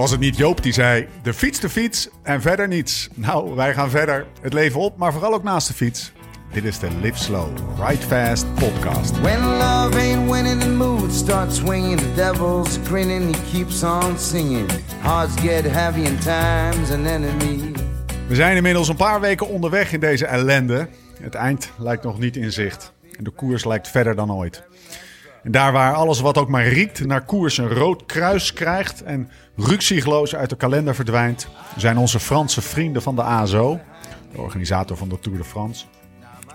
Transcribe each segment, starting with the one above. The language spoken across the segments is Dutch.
Was het niet Joop die zei: de fiets, de fiets en verder niets? Nou, wij gaan verder. Het leven op, maar vooral ook naast de fiets. Dit is de Live Slow, Ride Fast podcast. When love ain't winning, the mood starts swinging. The devil's grinning, he keeps on singing. Hearts get heavy and time's an enemy. We zijn inmiddels een paar weken onderweg in deze ellende. Het eind lijkt nog niet in zicht. En de koers lijkt verder dan ooit. Daar waar alles wat ook maar riekt naar koers een rood kruis krijgt en ruksigloos uit de kalender verdwijnt, zijn onze Franse vrienden van de ASO, de organisator van de Tour de France,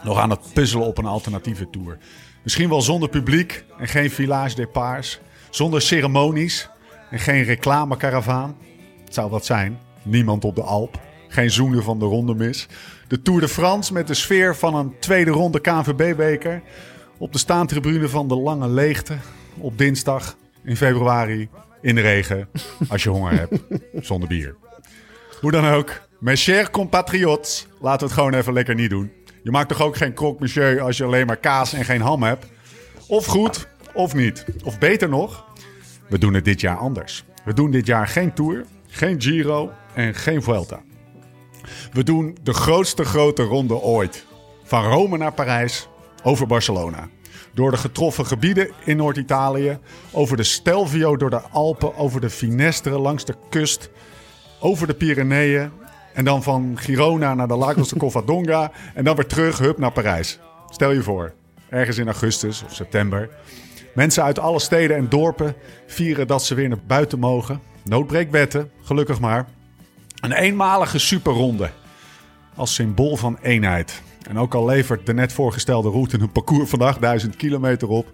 nog aan het puzzelen op een alternatieve tour. Misschien wel zonder publiek en geen village départs, zonder ceremonies en geen reclamekaravaan. Het zou wat zijn. Niemand op de Alp, geen zoenen van de ronde mis. De Tour de France met de sfeer van een tweede ronde KNVB-beker. Op de staantribune van de Lange Leegte op dinsdag in februari in de regen als je honger hebt zonder bier. Hoe dan ook, mes chers compatriots, laten we het gewoon even lekker niet doen. Je maakt toch ook geen croque monsieur als je alleen maar kaas en geen ham hebt? Of goed, of niet. Of beter nog, we doen het dit jaar anders. We doen dit jaar geen Tour, geen Giro en geen Vuelta. We doen de grootste grote ronde ooit. Van Rome naar Parijs, over Barcelona. Door de getroffen gebieden in Noord-Italië, over de Stelvio door de Alpen, over de Finestre langs de kust, over de Pyreneeën en dan van Girona naar de Lagos de Covadonga en dan weer terug, hup, naar Parijs. Stel je voor, ergens in augustus of september. Mensen uit alle steden en dorpen vieren dat ze weer naar buiten mogen. Noodbreekt wetten, gelukkig maar. Een eenmalige superronde. Als symbool van eenheid. En ook al levert de net voorgestelde route een parcours van 8000 kilometer op.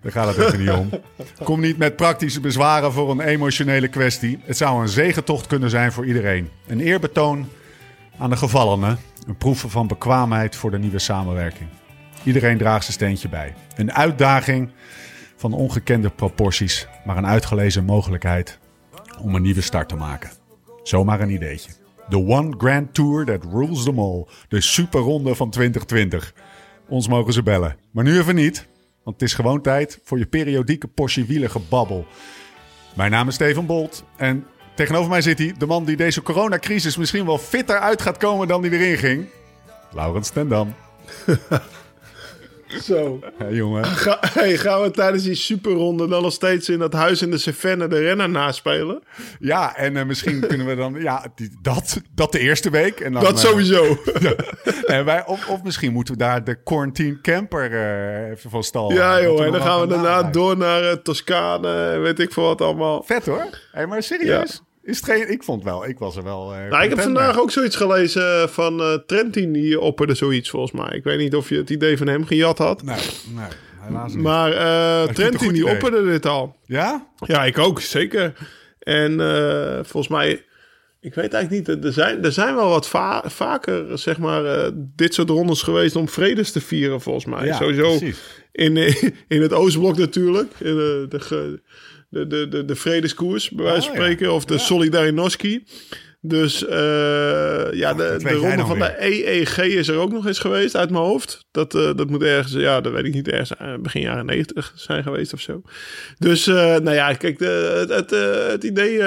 Daar gaat het even niet om. Kom niet met praktische bezwaren voor een emotionele kwestie. Het zou een zegentocht kunnen zijn voor iedereen. Een eerbetoon aan de gevallenen. Een proef van bekwaamheid voor de nieuwe samenwerking. Iedereen draagt zijn steentje bij. Een uitdaging van ongekende proporties, maar een uitgelezen mogelijkheid om een nieuwe start te maken. Zomaar een ideetje. The One Grand Tour that rules them all. De superronde van 2020. Ons mogen ze bellen. Maar nu even niet, want het is gewoon tijd voor je periodieke portie wielengebabbel. Mijn naam is Steven Bolt en tegenover mij zit hij, de man die deze coronacrisis misschien wel fitter uit gaat komen dan die erin ging. Laurens ten Dam. Zo. Hey, jongen. Ga, hey, gaan we tijdens die superronde dan nog steeds in dat huis in de Cevennes de renner naspelen? Ja, en eh, misschien kunnen we dan... Ja, die- dat, dat de eerste week. En dan, dat eh, sowieso. en wij, of, of misschien moeten we daar de quarantine camper eh, even van stal ja joh, en dan gaan we daarna door naar eh, Toscane weet ik veel wat allemaal. Vet hoor. Hey, maar serieus? Is het geen... Ik vond wel... Ik was er wel... eh, Nou, ik heb vandaag ook zoiets gelezen van eh, Trentin, die opperde zoiets volgens mij. Ik weet niet of je het idee van hem gejat had. Nee, nee. Helaas niet. Maar eh, Trentin die idee. opperde dit al. Ja? Ja, ik ook, zeker. En eh, volgens mij, ik weet eigenlijk niet, er zijn, er zijn wel wat va- vaker, zeg maar, eh, dit soort rondes geweest om vredes te vieren, volgens mij. Ja, Sowieso precies. in, in het Oostblok natuurlijk, in de, de, ge- de, de, de, de vredeskoers, bij wijze van Oh, ja. spreken, of de Solidarinoski. Dus eh, ja, de, ronde van de EEG is er ook nog eens geweest uit mijn hoofd. Dat, eh, dat moet ergens, ja, dat weet ik niet, ergens eh, begin jaren 90 zijn geweest of zo. Dus, nou ja, kijk, de, het, het, idee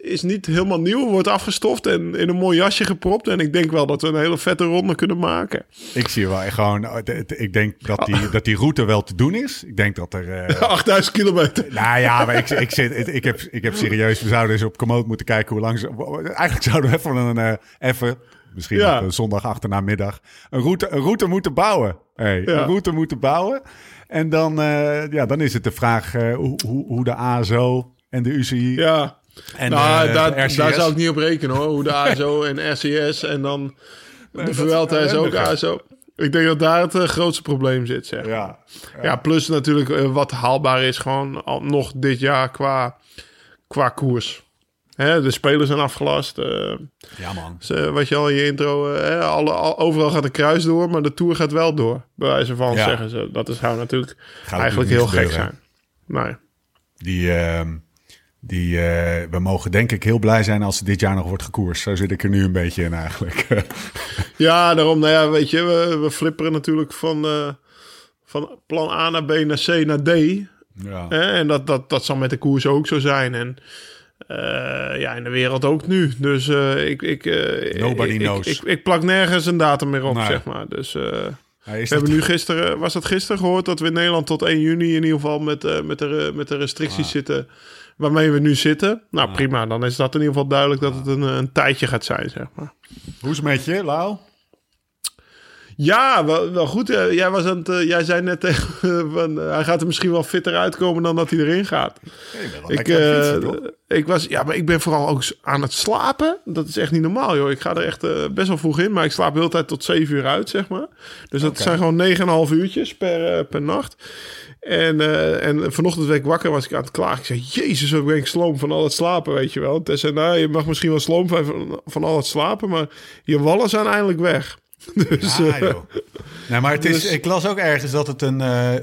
is niet helemaal nieuw. Wordt afgestoft en in een mooi jasje gepropt. En ik denk wel dat we een hele vette ronde kunnen maken. Ik zie wel gewoon... Ik denk dat Ah. die, dat die route wel te doen is. Ik denk dat er... eh, 8000 kilometer. Nou ja, maar ik, ik, zit, ik, heb, ik heb serieus... We zouden eens op Komoot moeten kijken hoe lang... Ze, eigenlijk zouden we even een... eh, even, misschien Ja. op zondag achtermiddag... Een route, een route moeten bouwen. Hey, Ja. Een route moeten bouwen. En dan, eh, ja, dan is het de vraag eh, hoe, hoe, hoe de ASO en de UCI... Ja. En nou, daar, de RCS. daar zou ik niet op rekenen hoor. Hoe de ASO en RCS en dan de Vuelta is ook? ASO. Ik denk dat daar het grootste probleem zit, zeg. Ja, Ja, plus natuurlijk wat haalbaar is gewoon al, nog dit jaar qua, qua koers. Hè, de spelers zijn afgelast. eh, ja man. ze- wat je al in je intro... hè, alle, al- overal gaat een kruis door, maar de Tour gaat wel door. Bij wijze van Ja. zeggen ze. Dat is, zou natuurlijk Gaat eigenlijk heel gek zijn. Nee. Die, ehm, die, eh, we mogen denk ik heel blij zijn als het dit jaar nog wordt gekoerst. Zo zit ik er nu een beetje in eigenlijk. Ja, daarom, nou ja, weet je, we, we flipperen natuurlijk van, van plan A naar B naar C naar D. ja. En dat, dat, dat zal met de koers ook zo zijn. En Eh, ja, in de wereld ook nu. Dus eh, ik, ik, eh, Nobody ik, knows. Ik, ik, ik plak nergens een datum meer op, zeg maar. Dus we hebben nu gisteren, was dat gisteren gehoord, dat we in Nederland tot 1 juni in ieder geval met, met, de, met de restricties Ah. zitten waarmee we nu zitten. Nou, prima. Dan is dat in ieder geval duidelijk dat het een, een tijdje gaat zijn, zeg maar. Hoe is het met je, Lau? Ja, wel, wel goed. Eh, Jij, was aan het, eh, jij zei net tegen van, eh, hij gaat er misschien wel fitter uitkomen dan dat hij erin gaat. Ik, Ik, eh, ik was, ja, maar ik ben vooral ook aan het slapen. Dat is echt niet normaal, joh. Ik ga er echt best wel vroeg in, maar ik slaap de hele tijd tot 7 uur uit, zeg maar. Dus dat zijn gewoon 9,5 uurtjes per, per nacht. En, en vanochtend werd ik wakker, was ik aan het klagen. Ik zei, jezus, wat ben ik sloom van al het slapen, weet je wel. Tess zei, nou, je mag misschien wel sloom van, van al het slapen, maar je wallen zijn eindelijk weg. Dus, Ja, eh, joh. Nee, maar het is, Dus- ik las ook ergens dat het een. eh,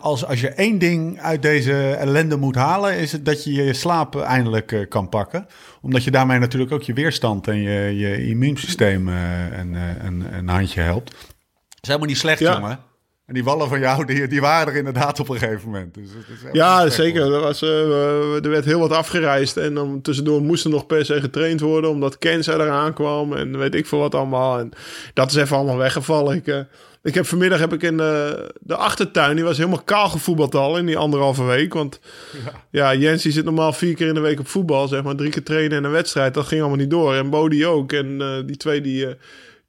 als, als je één ding uit deze ellende moet halen, is het dat je je slaap eindelijk eh, kan pakken. Omdat je daarmee natuurlijk ook je weerstand en je, je immuunsysteem eh, een, een, een handje helpt. Dat is helemaal niet slecht, Ja. jongen. En die wallen van jou, die, die waren er inderdaad op een gegeven moment. Dus is Ja, zeker. Er, was, eh, er werd heel wat afgereisd. En dan tussendoor moest er nog per se getraind worden. Omdat Kenza eraan kwam. En weet ik veel wat allemaal. En dat is even allemaal weggevallen. Ik, eh, ik heb vanmiddag heb ik in de, de achtertuin. Die was helemaal kaal gevoetbald al in die anderhalve week. Want ja, Jens die zit normaal vier keer in de week op voetbal. Zeg maar drie keer trainen en een wedstrijd. Dat ging allemaal niet door. En Bodie ook. En eh, die twee die...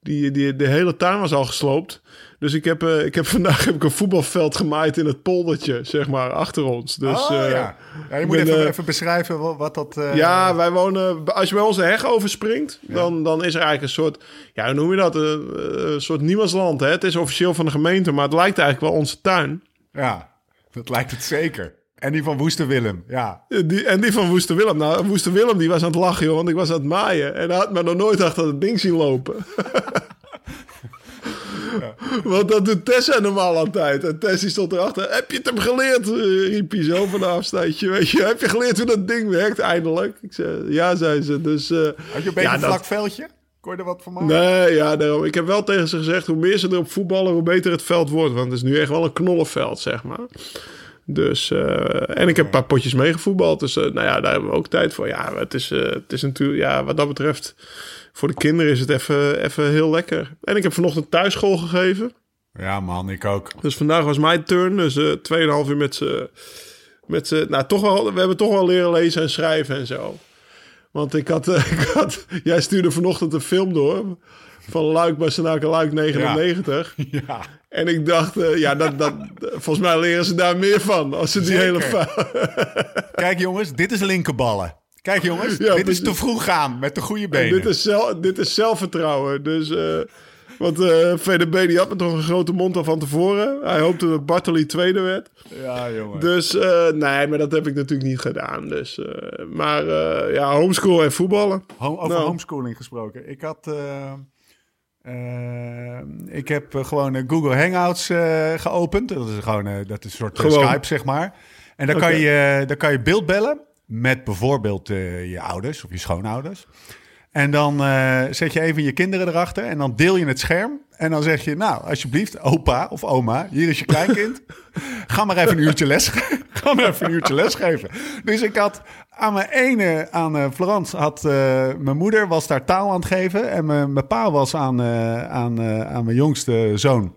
die, die, de hele tuin was al gesloopt. Dus ik heb, eh, ik heb vandaag heb ik een voetbalveld gemaaid in het poldertje, zeg maar, achter ons. Dus, oh, eh, ja. ja. Je moet ben, even, eh, even beschrijven wat, wat dat... ja, wij wonen. Als je bij onze heg overspringt, dan, dan is er eigenlijk een soort. Ja, hoe noem je dat? Een, een soort niemandsland. Hè? Het is officieel van de gemeente, maar het lijkt eigenlijk wel onze tuin. ja, dat lijkt het zeker. En die van Woeste Willem, ja. Die, en die van Woester Willem. Nou, Woester Willem die was aan het lachen, joh, want ik was aan het maaien. En hij had me nog nooit achter het ding zien lopen. Want dat doet Tessa normaal altijd. En Tess die stond erachter. Heb je het hem geleerd? eh, riep hij zo van een afstandje. Weet je, heb je geleerd hoe dat ding werkt eindelijk? Ik zei, ja, zei ze. Dus, eh, Had je een beetje Ja, een dat- vlak veldje? Kon je er wat van maken? Nee, ja, daarom. Ik heb wel tegen ze gezegd, hoe meer ze erop voetballen, hoe beter het veld wordt. Want het is nu echt wel een knollenveld, zeg maar. Dus, eh, en ik heb een paar potjes meegevoetbald. Dus, nou ja, daar hebben we ook tijd voor. Ja, het is, het is natuurlijk, ja, wat dat betreft, voor de kinderen is het even, even heel lekker. En ik heb vanochtend thuisschool gegeven. Ja, man, ik ook. Dus vandaag was mijn turn. Dus eh 2,5 uur met ze. Met ze. Nou, toch wel. We hebben toch wel leren lezen en schrijven en zo. Want ik had. ik had jij stuurde vanochtend een film door. Van Luik Bastenaken Luik 99. Ja, En ik dacht, eh, ja, dat, dat, volgens mij leren ze daar meer van. Als ze die Zeker. hele. kijk jongens, dit is linkerballen. Kijk jongens, Ja, dit is te vroeg gaan met de goede En benen. dit, is zelf, dit is zelfvertrouwen. Dus. eh, want eh VDB die had me toch een grote mond al van tevoren. Hij hoopte dat Bartoli tweede werd. Ja, jongen. Dus eh, nee, maar dat heb ik natuurlijk niet gedaan. Dus, eh, maar eh, ja, homeschool en voetballen. Home- over Nou. homeschooling gesproken. Ik had... eh, eh, ik heb eh, gewoon eh, Google Hangouts eh, geopend. Dat is gewoon eh, dat is een soort eh, Gewoon. Skype, zeg maar. En dan, kan je, dan kan je beeld bellen met bijvoorbeeld eh, je ouders of je schoonouders. En dan eh, zet je even je kinderen erachter en dan deel je het scherm. En dan zeg je, nou, alsjeblieft, opa of oma, hier is je kleinkind. Ga maar even een uurtje les, ga maar even een uurtje lesgeven. Dus ik had aan mijn ene, aan eh, Florence, had mijn moeder was daar taal aan het geven. En mijn, mijn pa was aan, aan, aan mijn jongste zoon.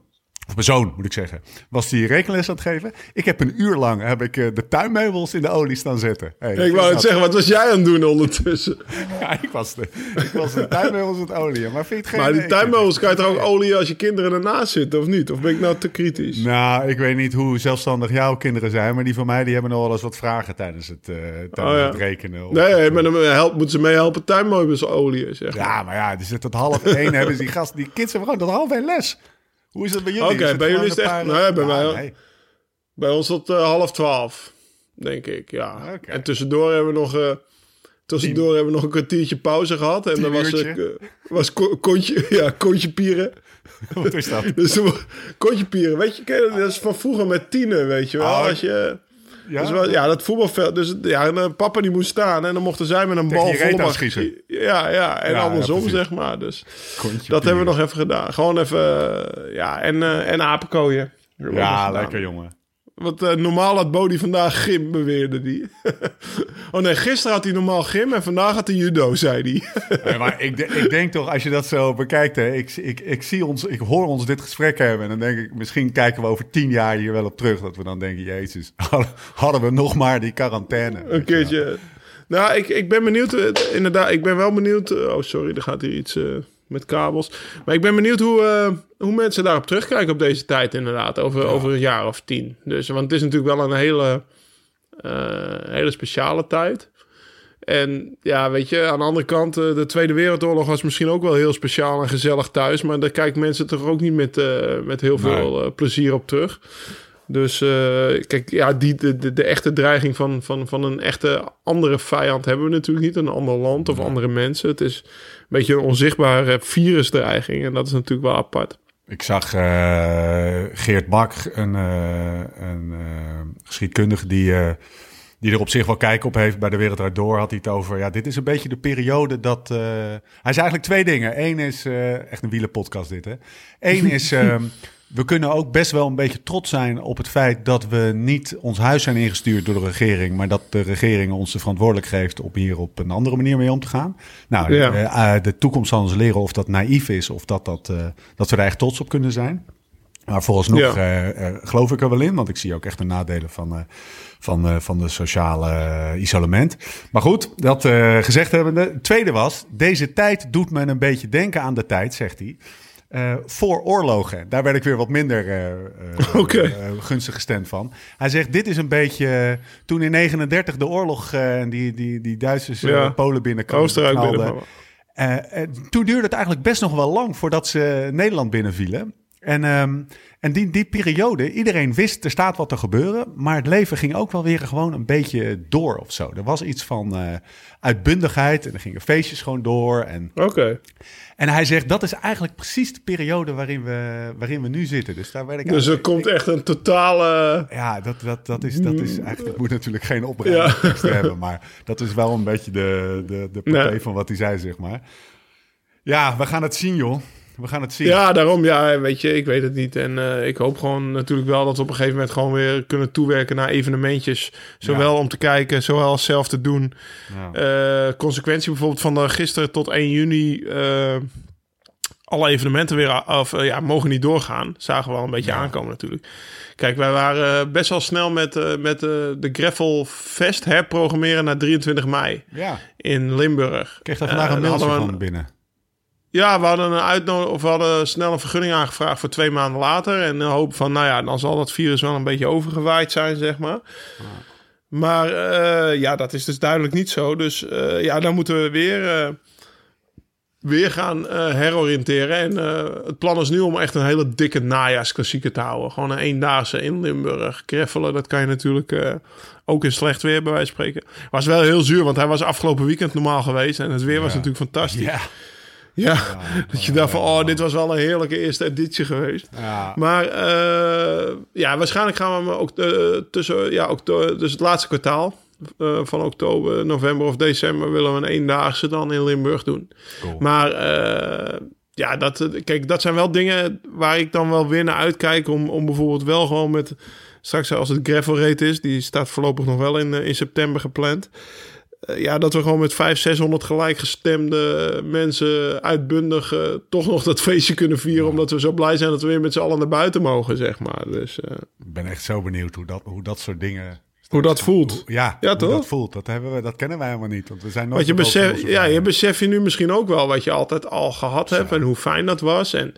Of mijn zoon, moet ik zeggen. Was die rekenles aan het geven. Ik heb een uur lang heb ik, eh, de tuinmeubels in de olie staan zetten. Hey, ik wou het zeggen, wat was jij aan het doen ondertussen? Ja, ik was de, ik was de tuinmeubels aan het olieën. Maar vind je het geen... Maar die tuinmeubels kan je toch ook olie als je kinderen ernaast zitten, of niet? Of ben ik nou te kritisch? Nou, ik weet niet hoe zelfstandig jouw kinderen zijn, maar die van mij die hebben nog wel eens wat vragen tijdens het, eh, tijdens Oh, ja. het rekenen. Of- Nee, maar dan help, moeten ze meehelpen tuinmeubels olie, zeg maar. Ja, maar ja, dus tot half één hebben ze die gast, die kids hebben gewoon tot half één les. Hoe is dat bij jullie? Oké, bij jullie is het echt- nee, bij Ja, mij- nee. Bij ons tot eh, half twaalf, denk ik, ja. Oké. En tussendoor hebben we nog... eh, Tussendoor hebben we nog een kwartiertje pauze gehad. En dan was, eh, was ko- kontje, ja, kontje pieren. Wat is dat? Dus kontje pieren, weet je, dat is van vroeger met tienen, weet je wel. Oh, Als je, Ja? dus ja, dat voetbalveld. Dus ja, en, eh, papa die moest staan en dan mochten zij met een bal volle aanschieten. Ja, ja, en Ja, andersom ja, zeg maar. Dus Kontje dat hebben we nog even gedaan. Gewoon even, eh, ja, en, eh en apenkooien. Ja, gedaan. lekker jongen. Want eh, normaal had Bodie vandaag gym, beweerde die. oh nee, gisteren had hij normaal gym en vandaag had hij judo, zei hij. Ja, maar ik, de- ik denk toch, als je dat zo bekijkt, hè, ik, ik, ik, zie ons, ik hoor ons dit gesprek hebben. En dan denk ik, misschien kijken we over tien jaar hier wel op terug. Dat we dan denken, jezus, hadden we nog maar die quarantaine. Een keertje. Nou, ik, ik ben benieuwd. eh, Inderdaad, ik ben wel benieuwd. eh, Oh, sorry, er gaat hier iets met kabels. Maar ik ben benieuwd hoe, eh, hoe mensen daarop terugkijken op deze tijd, inderdaad. Over, over een jaar of tien. Dus, want het is natuurlijk wel een hele, eh, hele speciale tijd. En ja, weet je, aan de andere kant, eh, de Tweede Wereldoorlog was misschien ook wel heel speciaal en gezellig thuis. Maar daar kijken mensen toch ook niet met, met heel veel plezier op terug. Dus kijk, ja, die, de, de, de echte dreiging van, van, van een echte andere vijand hebben we natuurlijk niet. Een ander land of andere mensen. Het is beetje een onzichtbare virusdreiging. En dat is natuurlijk wel apart. Ik zag eh, Geert Bak, een, eh, een eh, geschiedkundige die, die er op zich wel kijk op heeft bij de Wereld Door, had hij het over. Ja, dit is een beetje de periode dat. hij zei eigenlijk twee dingen. Eén is echt een wielenpodcast, dit hè. Eén is. we kunnen ook best wel een beetje trots zijn op het feit dat we niet ons huis zijn ingestuurd door de regering, maar dat de regering ons de verantwoordelijk geeft om hier op een andere manier mee om te gaan. Nou, Ja. eh, eh, de toekomst zal ons leren of dat naïef is of dat, dat, eh, dat we er echt trots op kunnen zijn. Maar vooralsnog Ja. geloof ik er wel in, want ik zie ook echt de nadelen van, eh, van, van de sociale isolement. Maar goed, dat gezegd hebbende. Het tweede was, deze tijd doet me een beetje denken aan de tijd, zegt hij. Eh, voor oorlogen. Daar werd ik weer wat minder eh, eh, gunstig gestemd van. Hij zegt, dit is een beetje... toen in 39 de oorlog en die, die, die Duitsers Ja. Polen binnenkwamen. Oostenrijk binnen. Toen duurde het eigenlijk best nog wel lang voordat ze Nederland binnenvielen. En, ehm, en die, die periode, iedereen wist er staat wat te gebeuren. Maar het leven ging ook wel weer gewoon een beetje door of zo. Er was iets van eh, uitbundigheid en er gingen feestjes gewoon door. En, Oké. en hij zegt dat is eigenlijk precies de periode waarin we, waarin we nu zitten. Dus daar werd ik Dus er komt echt een totale... ja, dat, dat, dat, is, dat is eigenlijk. Ik moet natuurlijk geen Ja. tekst hebben, maar dat is wel een beetje de, de, de Nee. van wat hij zei, zeg maar. Ja, we gaan het zien, joh. We gaan het zien. Ja, daarom. Ja, weet je, ik weet het niet. En eh, ik hoop gewoon natuurlijk wel dat we op een gegeven moment gewoon weer kunnen toewerken naar evenementjes. Zowel om te kijken, zowel als zelf te doen. Ja. Eh, consequentie bijvoorbeeld van de gisteren tot 1 juni. eh, alle evenementen weer a- of, eh, ja, mogen niet doorgaan. Zagen we wel een beetje aankomen natuurlijk. Kijk, wij waren best wel snel met, met de Greffel Fest herprogrammeren naar 23 mei ja. in Limburg. Ik kreeg daar vandaag een mailtje van binnen. Ja, we hadden een uitnodiging of we hadden snel een vergunning aangevraagd voor twee maanden later. En de hoop van, nou ja, dan zal dat virus wel een beetje overgewaaid zijn, zeg maar. Maar eh, ja, dat is dus duidelijk niet zo. Dus eh, ja, dan moeten we weer, eh, weer gaan heroriënteren. En het plan is nu om echt een hele dikke najaarsklassieker te houden. Gewoon een eendaagse in Limburg. Kreffelen, dat kan je natuurlijk ook in slecht weer bij wijze van spreken. Was wel heel zuur, want hij was afgelopen weekend normaal geweest. En het weer was natuurlijk fantastisch. Ja. Ja, dat je dacht van, oh, dit was wel een heerlijke eerste editie geweest. ja. Maar eh, ja, waarschijnlijk gaan we hem ook eh, tussen, ja, okto- dus het laatste kwartaal eh, van oktober, november of december willen we een eendaagse dan in Limburg doen. Cool. Maar ja, dat, kijk, dat zijn wel dingen waar ik dan wel weer naar uitkijk om, om bijvoorbeeld wel gewoon met, straks als het gravel rate is, die staat voorlopig nog wel in, in september gepland. Eh, ja, dat we gewoon met 500, 600 gelijkgestemde mensen uitbundig toch nog dat feestje kunnen vieren. Omdat we zo blij zijn dat we weer met z'n allen naar buiten mogen, zeg maar. Dus eh, Ik ben echt zo benieuwd hoe dat, hoe dat soort dingen... hoe dat voelt. Hoe- ja, Ja, hoe toch? dat voelt. Dat, hebben we, dat kennen wij helemaal niet. Want we zijn nooit Want je, besef, ja, je vrijheid. besef je nu misschien ook wel wat je altijd al gehad hebt en hoe fijn dat was. En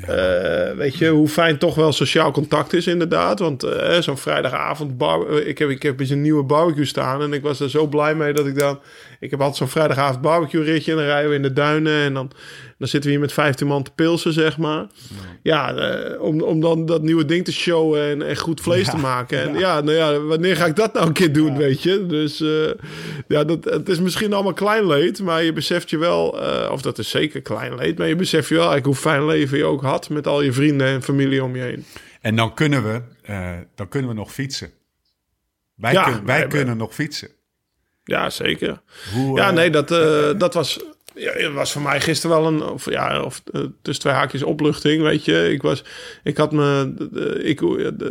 eh, weet je, hoe fijn toch wel sociaal contact is inderdaad. Want eh, zo'n vrijdagavond, bar, ik, heb, ik heb een nieuwe barbecue staan en ik was er zo blij mee dat ik dan... Ik heb altijd zo'n vrijdagavond barbecue ritje en dan rijden we in de duinen en dan, dan zitten we hier met 15 man te pilsen, zeg maar. Ja, eh, om, om dan dat nieuwe ding te showen en, en goed vlees Ja, te maken. En ja. ja. nou ja, wanneer ga ik dat nou een keer doen, weet je? Dus eh, ja, dat, het is misschien allemaal klein leed, maar je beseft je wel, eh, of dat is zeker klein leed, maar je beseft je wel eigenlijk hoe fijn leven je ook had met al je vrienden en familie om je heen. En dan kunnen we, dan kunnen we nog fietsen. Wij, kun- wij wij- kunnen nog fietsen. Ja, zeker. Hoe, Ja, eh, nee, dat, eh, dat was. ja, was voor mij gisteren wel een, of ja, of uh, tussen twee haakjes opluchting, weet je. Ik was, ik had me, ik,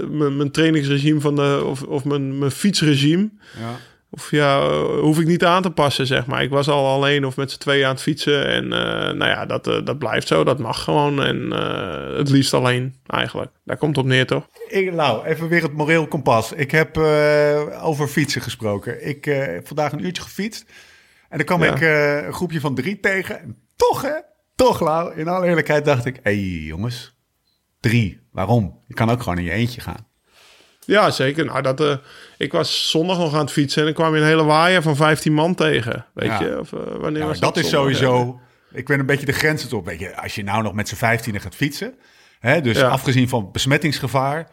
mijn trainingsregime van de, of, of mijn, mijn fietsregime. Ja. Of ja, hoef ik niet aan te passen, zeg maar. Ik was al alleen of met z'n tweeën aan het fietsen. En uh, nou ja, dat, uh, dat blijft zo. Dat mag gewoon. En het liefst alleen, eigenlijk. Daar komt het op neer, toch? Ik, nou, even weer het moreel kompas. Ik heb over fietsen gesproken. Ik heb vandaag een uurtje gefietst. En dan kwam ja. ik een groepje van drie tegen. En toch, hè? Toch, Lau. In alle eerlijkheid dacht ik... Hé, hey, jongens. Drie. Waarom? Je kan ook gewoon in je eentje gaan. Ja, zeker. Nou, dat, uh, ik was zondag nog aan het fietsen en dan kwam je een hele waaier van 15 man tegen. Weet Ja. je? Of, uh, wanneer Ja, was dat dat is zondag? sowieso. Ik ben een beetje de grenzen op. Weet je, als je nou nog met z'n vijftienen gaat fietsen. Hè, dus Ja. afgezien van besmettingsgevaar.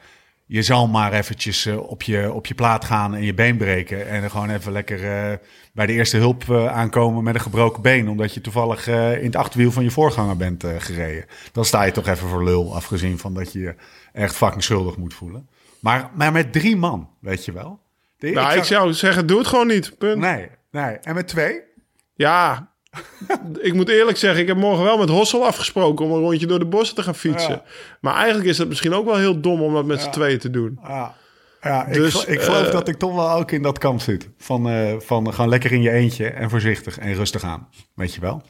Je zal maar eventjes eh, op, je, op je plaat gaan en je been breken. En dan gewoon even lekker eh, bij de eerste hulp eh, aankomen met een gebroken been. Omdat je toevallig eh, in het achterwiel van je voorganger bent eh, gereden. Dan sta je toch even voor lul. Afgezien van dat je je echt fucking schuldig moet voelen. Maar, maar met drie man, weet je wel. De- Nou, ik, zou zeggen, doe het gewoon niet. Punt. Nee, nee. En met twee? Ja, ik moet eerlijk zeggen, ik heb morgen wel met Hossel afgesproken om een rondje door de bossen te gaan fietsen. Ja. Maar eigenlijk is het misschien ook wel heel dom om dat met z'n Ja. tweeën te doen. Ja, ja ik, Dus, ik geloof eh, dat ik toch wel ook in dat kamp zit. Van, eh, van gewoon lekker in je eentje en voorzichtig en rustig aan. Weet je wel?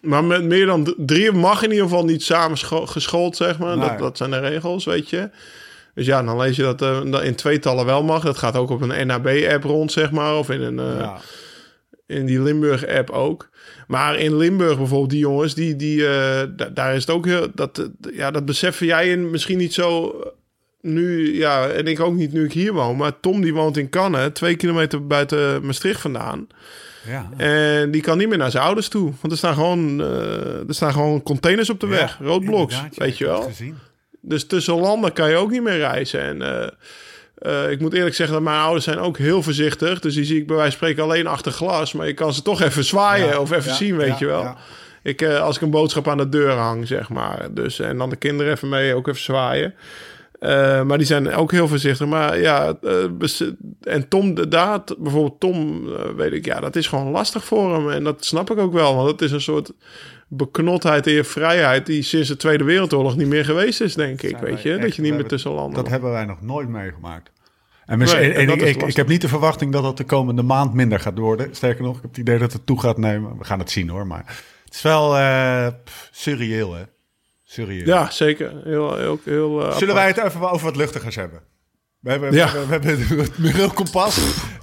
Maar met meer dan drie mag in ieder geval niet samen scho- geschoold, zeg maar. Nee. Dat, dat zijn de regels, weet je. Dus ja, dan lees je dat dat in tweetallen wel mag. Dat gaat ook op een NAB-app rond, zeg maar. Of in, een, eh, ja. in die Limburg-app ook. Maar in Limburg bijvoorbeeld, die jongens, die, die, eh, da- daar is het ook heel... Dat, ja, dat beseffen jij in misschien niet zo nu... Ja, en ik ook niet nu ik hier woon. Maar Tom, die woont in Cannes, twee kilometer buiten Maastricht vandaan. Ja. En die kan niet meer naar zijn ouders toe. Want er staan gewoon, er staan gewoon containers op de weg. Ja, Roodbloks, weet je wel. gezien. Dus tussen landen kan je ook niet meer reizen. En eh, eh, ik moet eerlijk zeggen dat mijn ouders zijn ook heel voorzichtig. Dus die zie ik bij wijze van spreken alleen achter glas. Maar je kan ze toch even zwaaien Ja, of even ja, zien, weet ja, je wel. Ik, eh, als ik een boodschap aan de deur hang, zeg maar. Dus, en dan de kinderen even mee, ook even zwaaien. Maar die zijn ook heel voorzichtig. Maar ja, en Tom, de daad, bijvoorbeeld Tom, weet ik, ja, dat is gewoon lastig voor hem. En dat snap ik ook wel, want het is een soort beknotheid in je vrijheid die sinds de Tweede Wereldoorlog niet meer geweest is, denk ik. Weet je, echt- dat je niet meer tussen landen. Dat hebben wij nog nooit meegemaakt. En, misschien- Nee, en en ik, ik, heb niet de verwachting dat dat de komende maand minder gaat worden. Sterker nog, ik heb het idee dat het toe gaat nemen. We gaan het zien hoor, maar het is wel eh, pff, surreëel hè. Surreëel. Ja, zeker. Heel, heel, heel, eh, Zullen wij het even over wat luchtigers hebben? We hebben, Ja. we, we hebben het Merel Kompas.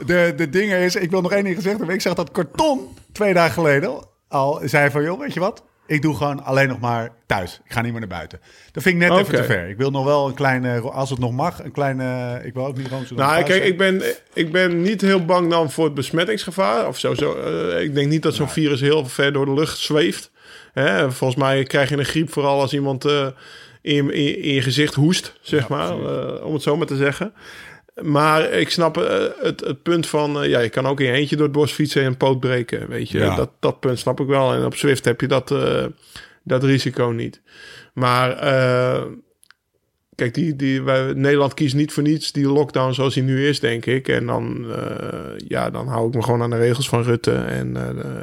De, de dingen is, ik wil nog één ding gezegd hebben. Ik zag dat Karton twee dagen geleden al zei van... joh, weet je wat? Ik doe gewoon alleen nog maar thuis. Ik ga niet meer naar buiten. Dat vind ik net even te ver. Ik wil nog wel een kleine, als het nog mag, een kleine... Ik wil ook niet gewoon zo... Nou, kijk, ik ben, ik ben niet heel bang dan voor het besmettingsgevaar. Of zo, zo. eh, ik denk niet dat zo'n virus heel ver door de lucht zweeft. Hè, volgens mij krijg je een griep vooral als iemand eh, in, in je gezicht hoest, zeg maar. eh, om het zo maar te zeggen. Maar ik snap eh, het, het punt van... eh, ja, je kan ook in je eentje door het bos fietsen en een poot breken, weet je. Ja. Dat, dat punt snap ik wel. En op Zwift heb je dat, eh, dat risico niet. Maar... Kijk, die, die, wij, Nederland kiest niet voor niets die lockdown zoals die nu is, denk ik. En dan, ja, dan hou ik me gewoon aan de regels van Rutte. En,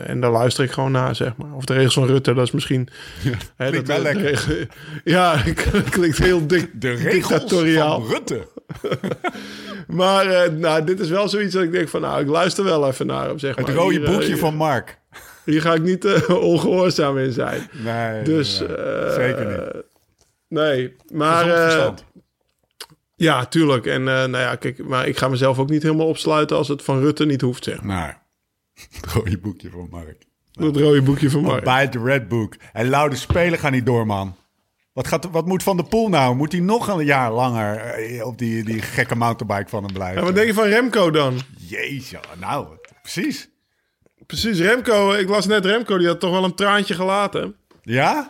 en daar luister ik gewoon naar, zeg maar. Of de regels van Rutte, dat is misschien... hè, klinkt dat, wel lekker. ja, klinkt heel dik, De regels dictatoriaal. van Rutte. Maar eh, nou, dit is wel zoiets dat ik denk van... Nou, ik luister wel even naar hem, zeg Het maar. rode Hier, eh, boekje hier- van Mark. Hier ga ik niet eh, ongehoorzaam in zijn. Nee, Dus... nee, zeker niet. Nee, maar... Ja, tuurlijk. En nou ja, kijk, maar ik ga mezelf ook niet helemaal opsluiten als het van Rutte niet hoeft, zeg. Nee. Het rode boekje van Mark. Dat rode boekje van Mark. Bij de Red Book. En Loude Spelen gaan niet door, man. Wat, gaat, wat moet Van de Poel nou? Moet hij nog een jaar langer eh, op die, die gekke mountainbike van hem blijven? En wat denk je van Remco dan? Jezus, nou, precies. Precies, Remco. Ik las net Remco, die had toch wel een traantje gelaten. Ja?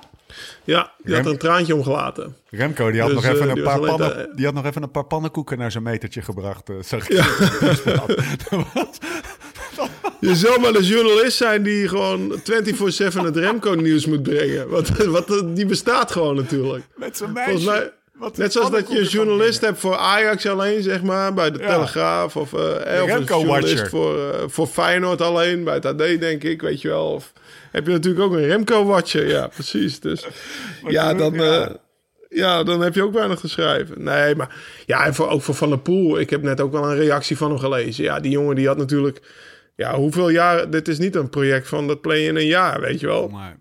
Ja, die Rem- had een traantje omgelaten. Remco, die had, Dus, nog even eh, een die paar pannen, te- die had nog even een paar pannenkoeken naar zijn metertje gebracht. zag ik. Je zou maar een journalist zijn die gewoon 24-7 het Remco-nieuws moet brengen. Want, wat, die bestaat gewoon natuurlijk. Met Volgens meisje. mij- Wat Net zoals dat je een journalist hebt voor Ajax alleen, zeg maar, bij de Ja. Telegraaf. Of, eh, eh, of een Remco-watcher. journalist voor, eh, voor Feyenoord alleen, bij het AD, denk ik, weet je wel. Of heb je natuurlijk ook een Remco-watcher, ja, precies. Dus ja, dan, ja. eh, ja, dan heb je ook weinig te schrijven. Nee, maar ja, en voor, ook voor Van der Poel. Ik heb net ook wel een reactie van hem gelezen. Ja, die jongen die had natuurlijk... Ja, hoeveel jaar... Dit is niet een project van dat play in een jaar, weet je wel Maar,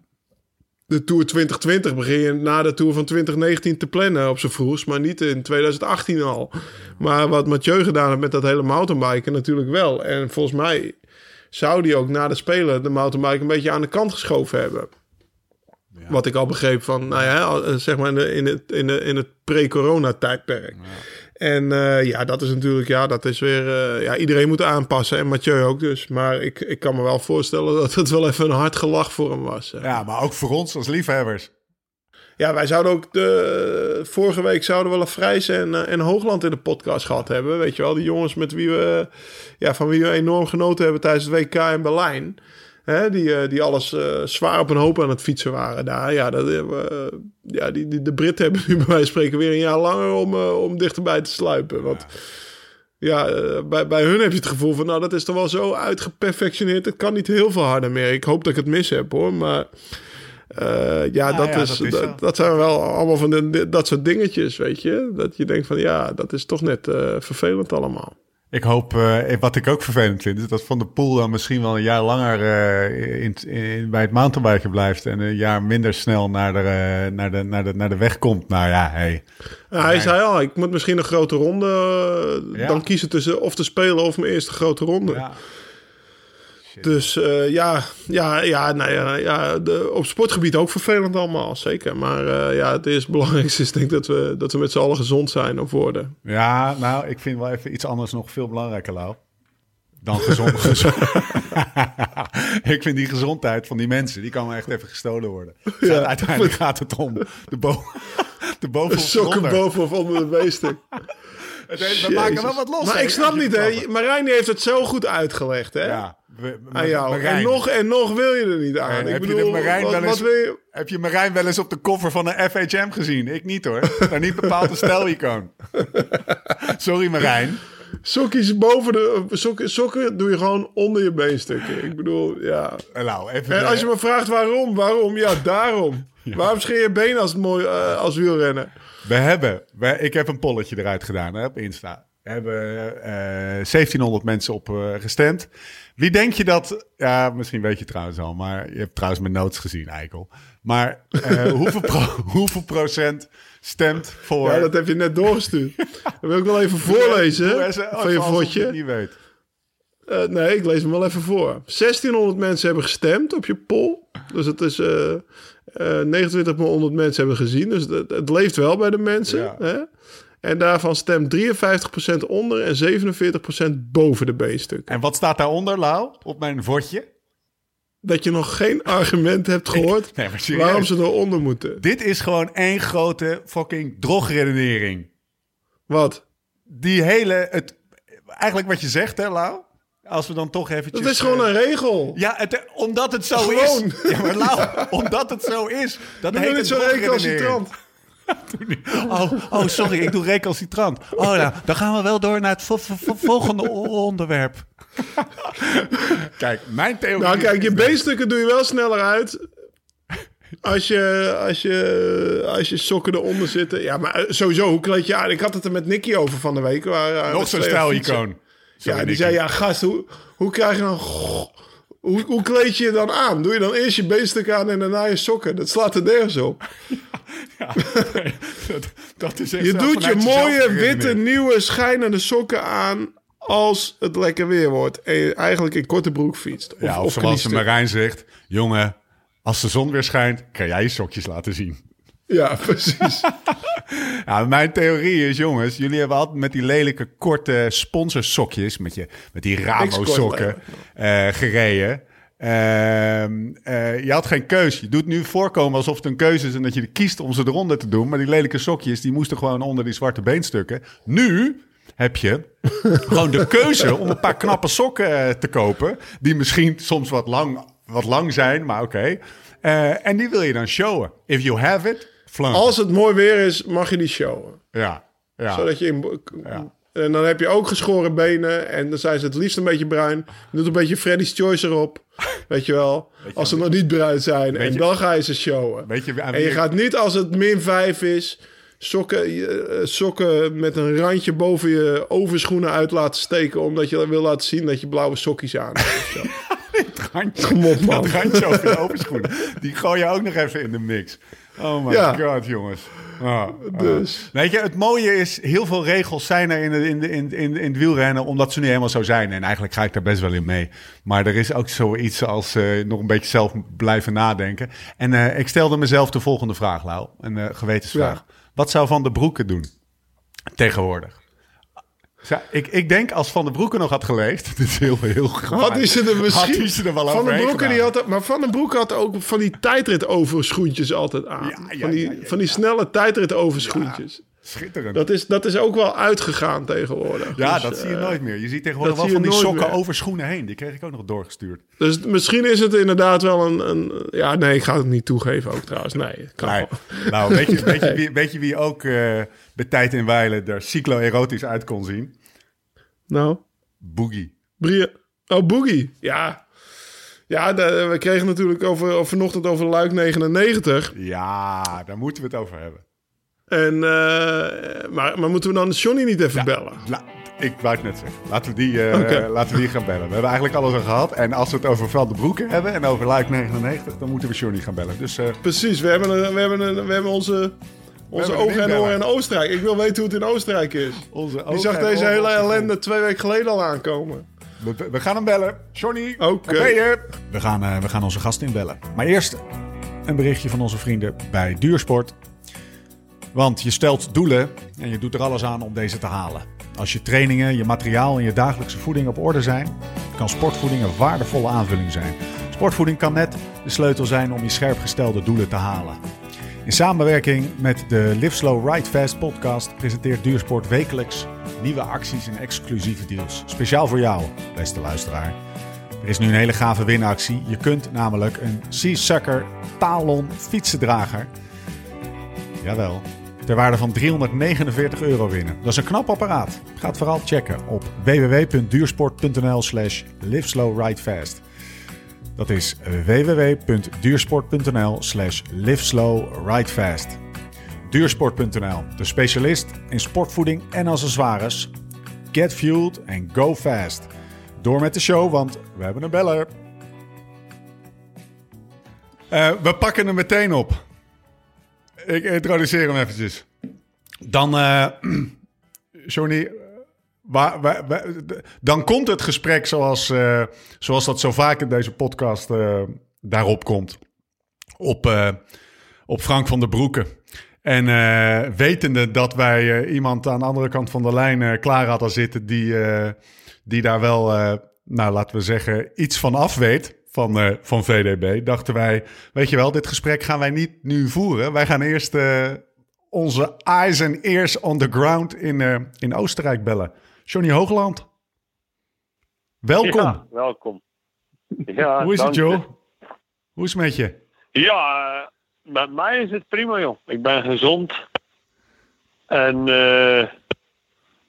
de Tour 2020 begin je na de Tour van 2019 te plannen op zijn vroegst, maar niet in 2018 al. Maar wat Mathieu gedaan heeft met dat hele mountainbiken natuurlijk wel. En volgens mij zou die ook na de Spelen de mountainbike een beetje aan de kant geschoven hebben. Wat ik al begreep van, nou ja, al- zeg maar in, de, in het, in, de, in het pre-corona tijdperk. En eh, ja, dat is natuurlijk, ja, dat is weer, eh, ja, iedereen moet aanpassen en Mathieu ook dus. Maar ik, ik kan me wel voorstellen dat het wel even een hard gelach voor hem was. hè. ja, maar ook voor ons als liefhebbers. Ja, wij zouden ook de vorige week zouden we Lafrijs en, eh, en Hoogland in de podcast gehad hebben. Weet je wel, die jongens met wie we, ja, van wie we enorm genoten hebben tijdens het WK in Berlijn. Hè, die, eh, die alles eh, zwaar op een hoop aan het fietsen waren daar. Ja, dat, eh, ja die, die, de Britten hebben nu bij wijze van spreken weer een jaar langer om, eh, om dichterbij te sluipen. Want ja, bij, bij hun heb je het gevoel van, nou, dat is toch wel zo uitgeperfectioneerd. Het kan niet heel veel harder meer. Ik hoop dat ik het mis heb hoor, maar... ja, dat, ja, is, dat is dat, zijn wel allemaal van de, dat soort dingetjes, weet je. Dat je denkt van, ja, dat is toch net vervelend allemaal. Ik hoop, eh, wat ik ook vervelend vind, is dat Van der Poel dan misschien wel een jaar langer eh, in, in, bij het mountainbiken blijft en een jaar minder snel naar de, eh, naar de, naar de, naar de weg komt. Nou ja, hey. Ja, hij zei al, ik moet misschien een grote ronde Ja. dan kiezen tussen of te spelen of mijn eerste grote ronde. Ja. Dus eh, ja, ja, ja, nou ja, ja de, op sportgebied ook vervelend allemaal, zeker. Maar eh, ja, het eerste belangrijkste is denk ik dat we, dat we met z'n allen gezond zijn of worden. ja, nou, ik vind wel even iets anders nog veel belangrijker, Lau. Dan gezond. gezond. ik vind die gezondheid van die mensen, die kan me echt even gestolen worden. Ja. Uiteindelijk gaat het om de, bo de boven of Sokken onder. boven of onder de heeft- We maken wel wat los. Maar ik snap niet, hè. Marijn heeft het zo goed uitgelegd, hè. Ja, we- Aan jou. Marijn. En nog en nog wil je er niet aan. Eh, ik heb je bedoel, de Marijn wat, wel eens- wil je... Heb je Marijn wel eens op de cover van een FHM gezien? Ik niet hoor. Nou, niet bepaald een stijlicoon. Sorry Marijn. Sokjes boven de... Sokken, sokken doe je gewoon onder je beenstukken. Ik bedoel, ja... Eh, Nou, even En als je me vraagt waarom, waarom? Ja, daarom. Waarom scheer je benen als, mooi, eh, als wielrennen? We hebben, we, ik heb een polletje eruit gedaan hè, op Insta. We hebben eh 1700 mensen op eh, gestemd. Wie denk je dat, ja, misschien weet je trouwens al, maar je hebt trouwens mijn notes gezien, Eikel. Maar eh, hoeveel, pro- hoeveel procent stemt voor... Ja, dat heb je net doorgestuurd. Dat wil ik wel even voorlezen Doe van je alsof je het fotje. niet weet. Eh, nee, ik lees hem wel even voor. 1600 mensen hebben gestemd op je poll. Dus het is eh 2900 mensen hebben gezien. Dus het, het leeft wel bij de mensen. Ja. Hè? En daarvan stemt 53% onder en 47% boven de beenstukken. En wat staat daaronder, Lau, op mijn vodje? Dat je nog geen argument hebt gehoord Nee, waarom ze eronder moeten. Dit is gewoon één grote fucking drogredenering. Wat? Die hele, het, eigenlijk wat je zegt, hè, Lau? Als we dan toch eventjes... Dat is gewoon eh, een regel. Ja, het, omdat het zo Gewoon. is. Ja, maar Lau, omdat het zo is. Dat heet het zo drogredenering. Oh, oh, sorry, ik doe recalcitrant. Oh, nou, dan gaan we wel door naar het vo- vo- vo- volgende onderwerp. Kijk, mijn theorie... Nou, kijk, je beenstukken doe je wel sneller uit. Als je, als je, als je sokken eronder zitten. Ja, maar eh, sowieso, hoe kleed je aan? Ik had het er met Nicky over van de week. Waar, eh, Nog zo'n stijlicoon. Ja, die Nicky. zei, ja, gast, hoe, hoe krijg je dan... Hoe, hoe kleed je je dan aan? Doe je dan eerst je beenstuk aan en daarna je sokken? Dat slaat er nergens op. dat, dat is echt Je doet je mooie, witte, nieuwe, schijnende sokken aan... als het lekker weer wordt. En je eigenlijk in korte broek fietst. Of, Ja, of, of zoals kniestuk. Marijn zegt... Jongen, als de zon weer schijnt, kan jij je sokjes laten zien. Ja, precies. Mijn theorie is, jongens, jullie hebben altijd met die lelijke korte sponsorsokjes, met, je, met die Rabo-sokken eh, gereden. Ehm, eh, je had geen keus. Je doet nu voorkomen alsof het een keuze is en dat je kiest om ze eronder te doen. Maar die lelijke sokjes, die moesten gewoon onder die zwarte beenstukken. Nu heb je gewoon de keuze om een paar knappe sokken eh, te kopen. Die misschien soms wat lang, wat lang zijn, maar oké. En die wil je dan showen. If you have it, Flanken. Als het mooi weer is, mag je die showen. Ja, ja. Zodat je in, Ja. En dan heb je ook geschoren benen. En dan zijn ze het liefst een beetje bruin. Doet een beetje Freddy's Choice erop. Weet je wel. Als ze nog niet bruin zijn. En je- dan ga je ze showen. Je En je gaat niet als het min 5 is. Sokken, eh, sokken met een randje boven je overschoenen uit laten steken. Omdat je wil laten zien dat je blauwe sokjes aan hebt. randje, dat randje over overschoenen. Die gooi je ook nog even in de mix. Oh my Ja. god, jongens. Ah, ah. Dus. Weet je, het mooie is, heel veel regels zijn er in, de, in, de, in, in, in het wielrennen, omdat ze nu helemaal zo zijn. En eigenlijk ga ik daar best wel in mee. Maar er is ook zoiets als eh, nog een beetje zelf blijven nadenken. En eh, ik stelde mezelf de volgende vraag, Lau. Een eh, gewetensvraag. Wat zou Van de Broeke doen tegenwoordig? Ik, ik denk als Van de Broeke nog had geleefd, dit is heel, heel hij ze er misschien... Had er wel Van den overheen Broeke, die had, maar Van den Broeke had ook van die tijdrit overschoentjes altijd aan. Ja, ja, van, die, ja, van die snelle tijdrit overschoentjes. Schitterend. Dat, is, dat is ook wel uitgegaan tegenwoordig. ja, Dus, dat zie je eh, nooit meer. Je ziet tegenwoordig wel van die sokken meer. over schoenen heen. Die kreeg ik ook nog doorgestuurd. Dus misschien is het inderdaad wel een, een... Ja, nee, ik ga het niet toegeven ook trouwens. Nee, kan Nee. Nou, weet je, weet, je wie, weet je wie ook bij tijd in Weilen er cyclo-erotisch uit kon zien? Nou, Boogie. Brie... Oh, Boogie. Ja. Ja, we kregen natuurlijk over, over vanochtend over Luik 99. Ja, daar moeten we het over hebben. En, eh, maar, maar moeten we dan Johnny niet even bellen? La- ik wou het net zeggen. Laten we, die, eh, laten we die gaan bellen. We hebben eigenlijk alles al gehad. En als we het over Van de Broeken hebben en over Luik 99, dan moeten we Johnny gaan bellen. Dus eh, Precies, we hebben, een, we hebben, een, we hebben onze, onze ogen en oren in Oostenrijk. Ik wil weten hoe het in Oostenrijk is. onze Die zag deze hele ellende twee weken geleden al aankomen. We, we gaan hem bellen. Johnny, Oké. We gaan, eh, we gaan onze gast inbellen. Maar eerst een berichtje van onze vrienden bij Duursport. Want je stelt doelen en je doet er alles aan om deze te halen. Als je trainingen, je materiaal en je dagelijkse voeding op orde zijn, kan sportvoeding een waardevolle aanvulling zijn. Sportvoeding kan net de sleutel zijn om je scherp gestelde doelen te halen. In samenwerking met de Live Slow Ride Fast podcast presenteert Duursport wekelijks nieuwe acties en exclusieve deals. Speciaal voor jou, beste luisteraar. Er is nu een hele gave winactie. Je kunt namelijk een Seasucker Talon fietsendrager, jawel, ter waarde van 349 euro winnen. Dat is een knap apparaat. Ga het vooral checken op www.duursport.nl slash liveslowridefast. Dat is www.duursport.nl slash liveslowridefast. Duursport.nl, de specialist in sportvoeding en accessoires. Get fueled and go fast. Door met de show, want we hebben een beller. Eh, we pakken hem meteen op. Ik introduceer hem eventjes. Dan, eh Johnny, Waar, dan komt het gesprek zoals, eh, zoals dat zo vaak in deze podcast eh, daarop komt. Op, eh, op Frank van der Broeke. En wetende dat wij iemand aan de andere kant van de lijn klaar hadden zitten... die, die daar wel, nou laten we zeggen, iets van af weet van, van VDB... dachten wij, weet je wel, dit gesprek gaan wij niet nu voeren. Wij gaan eerst onze eyes en ears on the ground in, in Oostenrijk bellen. Johnny Hoogland. Welkom. Ja, welkom. Ja, Hoe is het. Joe? Hoe is het met je? Ja, eh, met mij is het prima, joh. Ik ben gezond. En eh,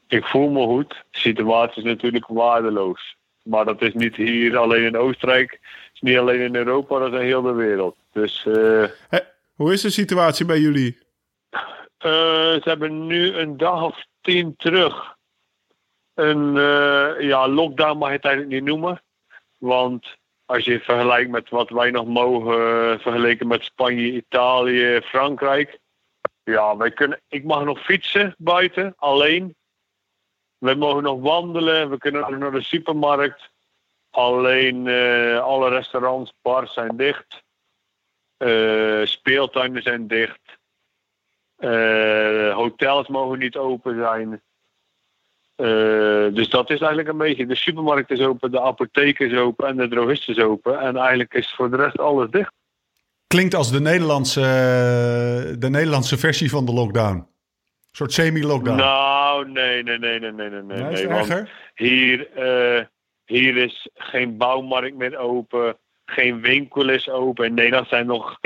ik voel me goed. De situatie is natuurlijk waardeloos. Maar dat is niet hier alleen in Oostenrijk. Het is niet alleen in Europa, dat is in heel de wereld. Dus eh, hoe is de situatie bij jullie? ze hebben nu een dag of tien terug een eh, ja, lockdown mag je het eigenlijk niet noemen. Want als je vergelijkt met wat wij nog mogen eh, vergeleken met Spanje, Italië, Frankrijk. Ja, wij kunnen, ik mag nog fietsen buiten, alleen. We mogen nog wandelen, we kunnen nog naar de supermarkt. Alleen eh, alle restaurants, bars zijn dicht. Eh, speeltuinen zijn dicht. Hotels mogen niet open zijn. Eh, dus dat is eigenlijk een beetje. De supermarkt is open, de apotheek is open en de drogist is open. En eigenlijk is voor de rest alles dicht. Klinkt als de Nederlandse, de Nederlandse versie van de lockdown. Een soort semi-lockdown. Nou, nee, nee, nee, nee, nee, nee. nee, want hier, eh, hier is geen bouwmarkt meer open. Geen winkel is open. In Nederland zijn nog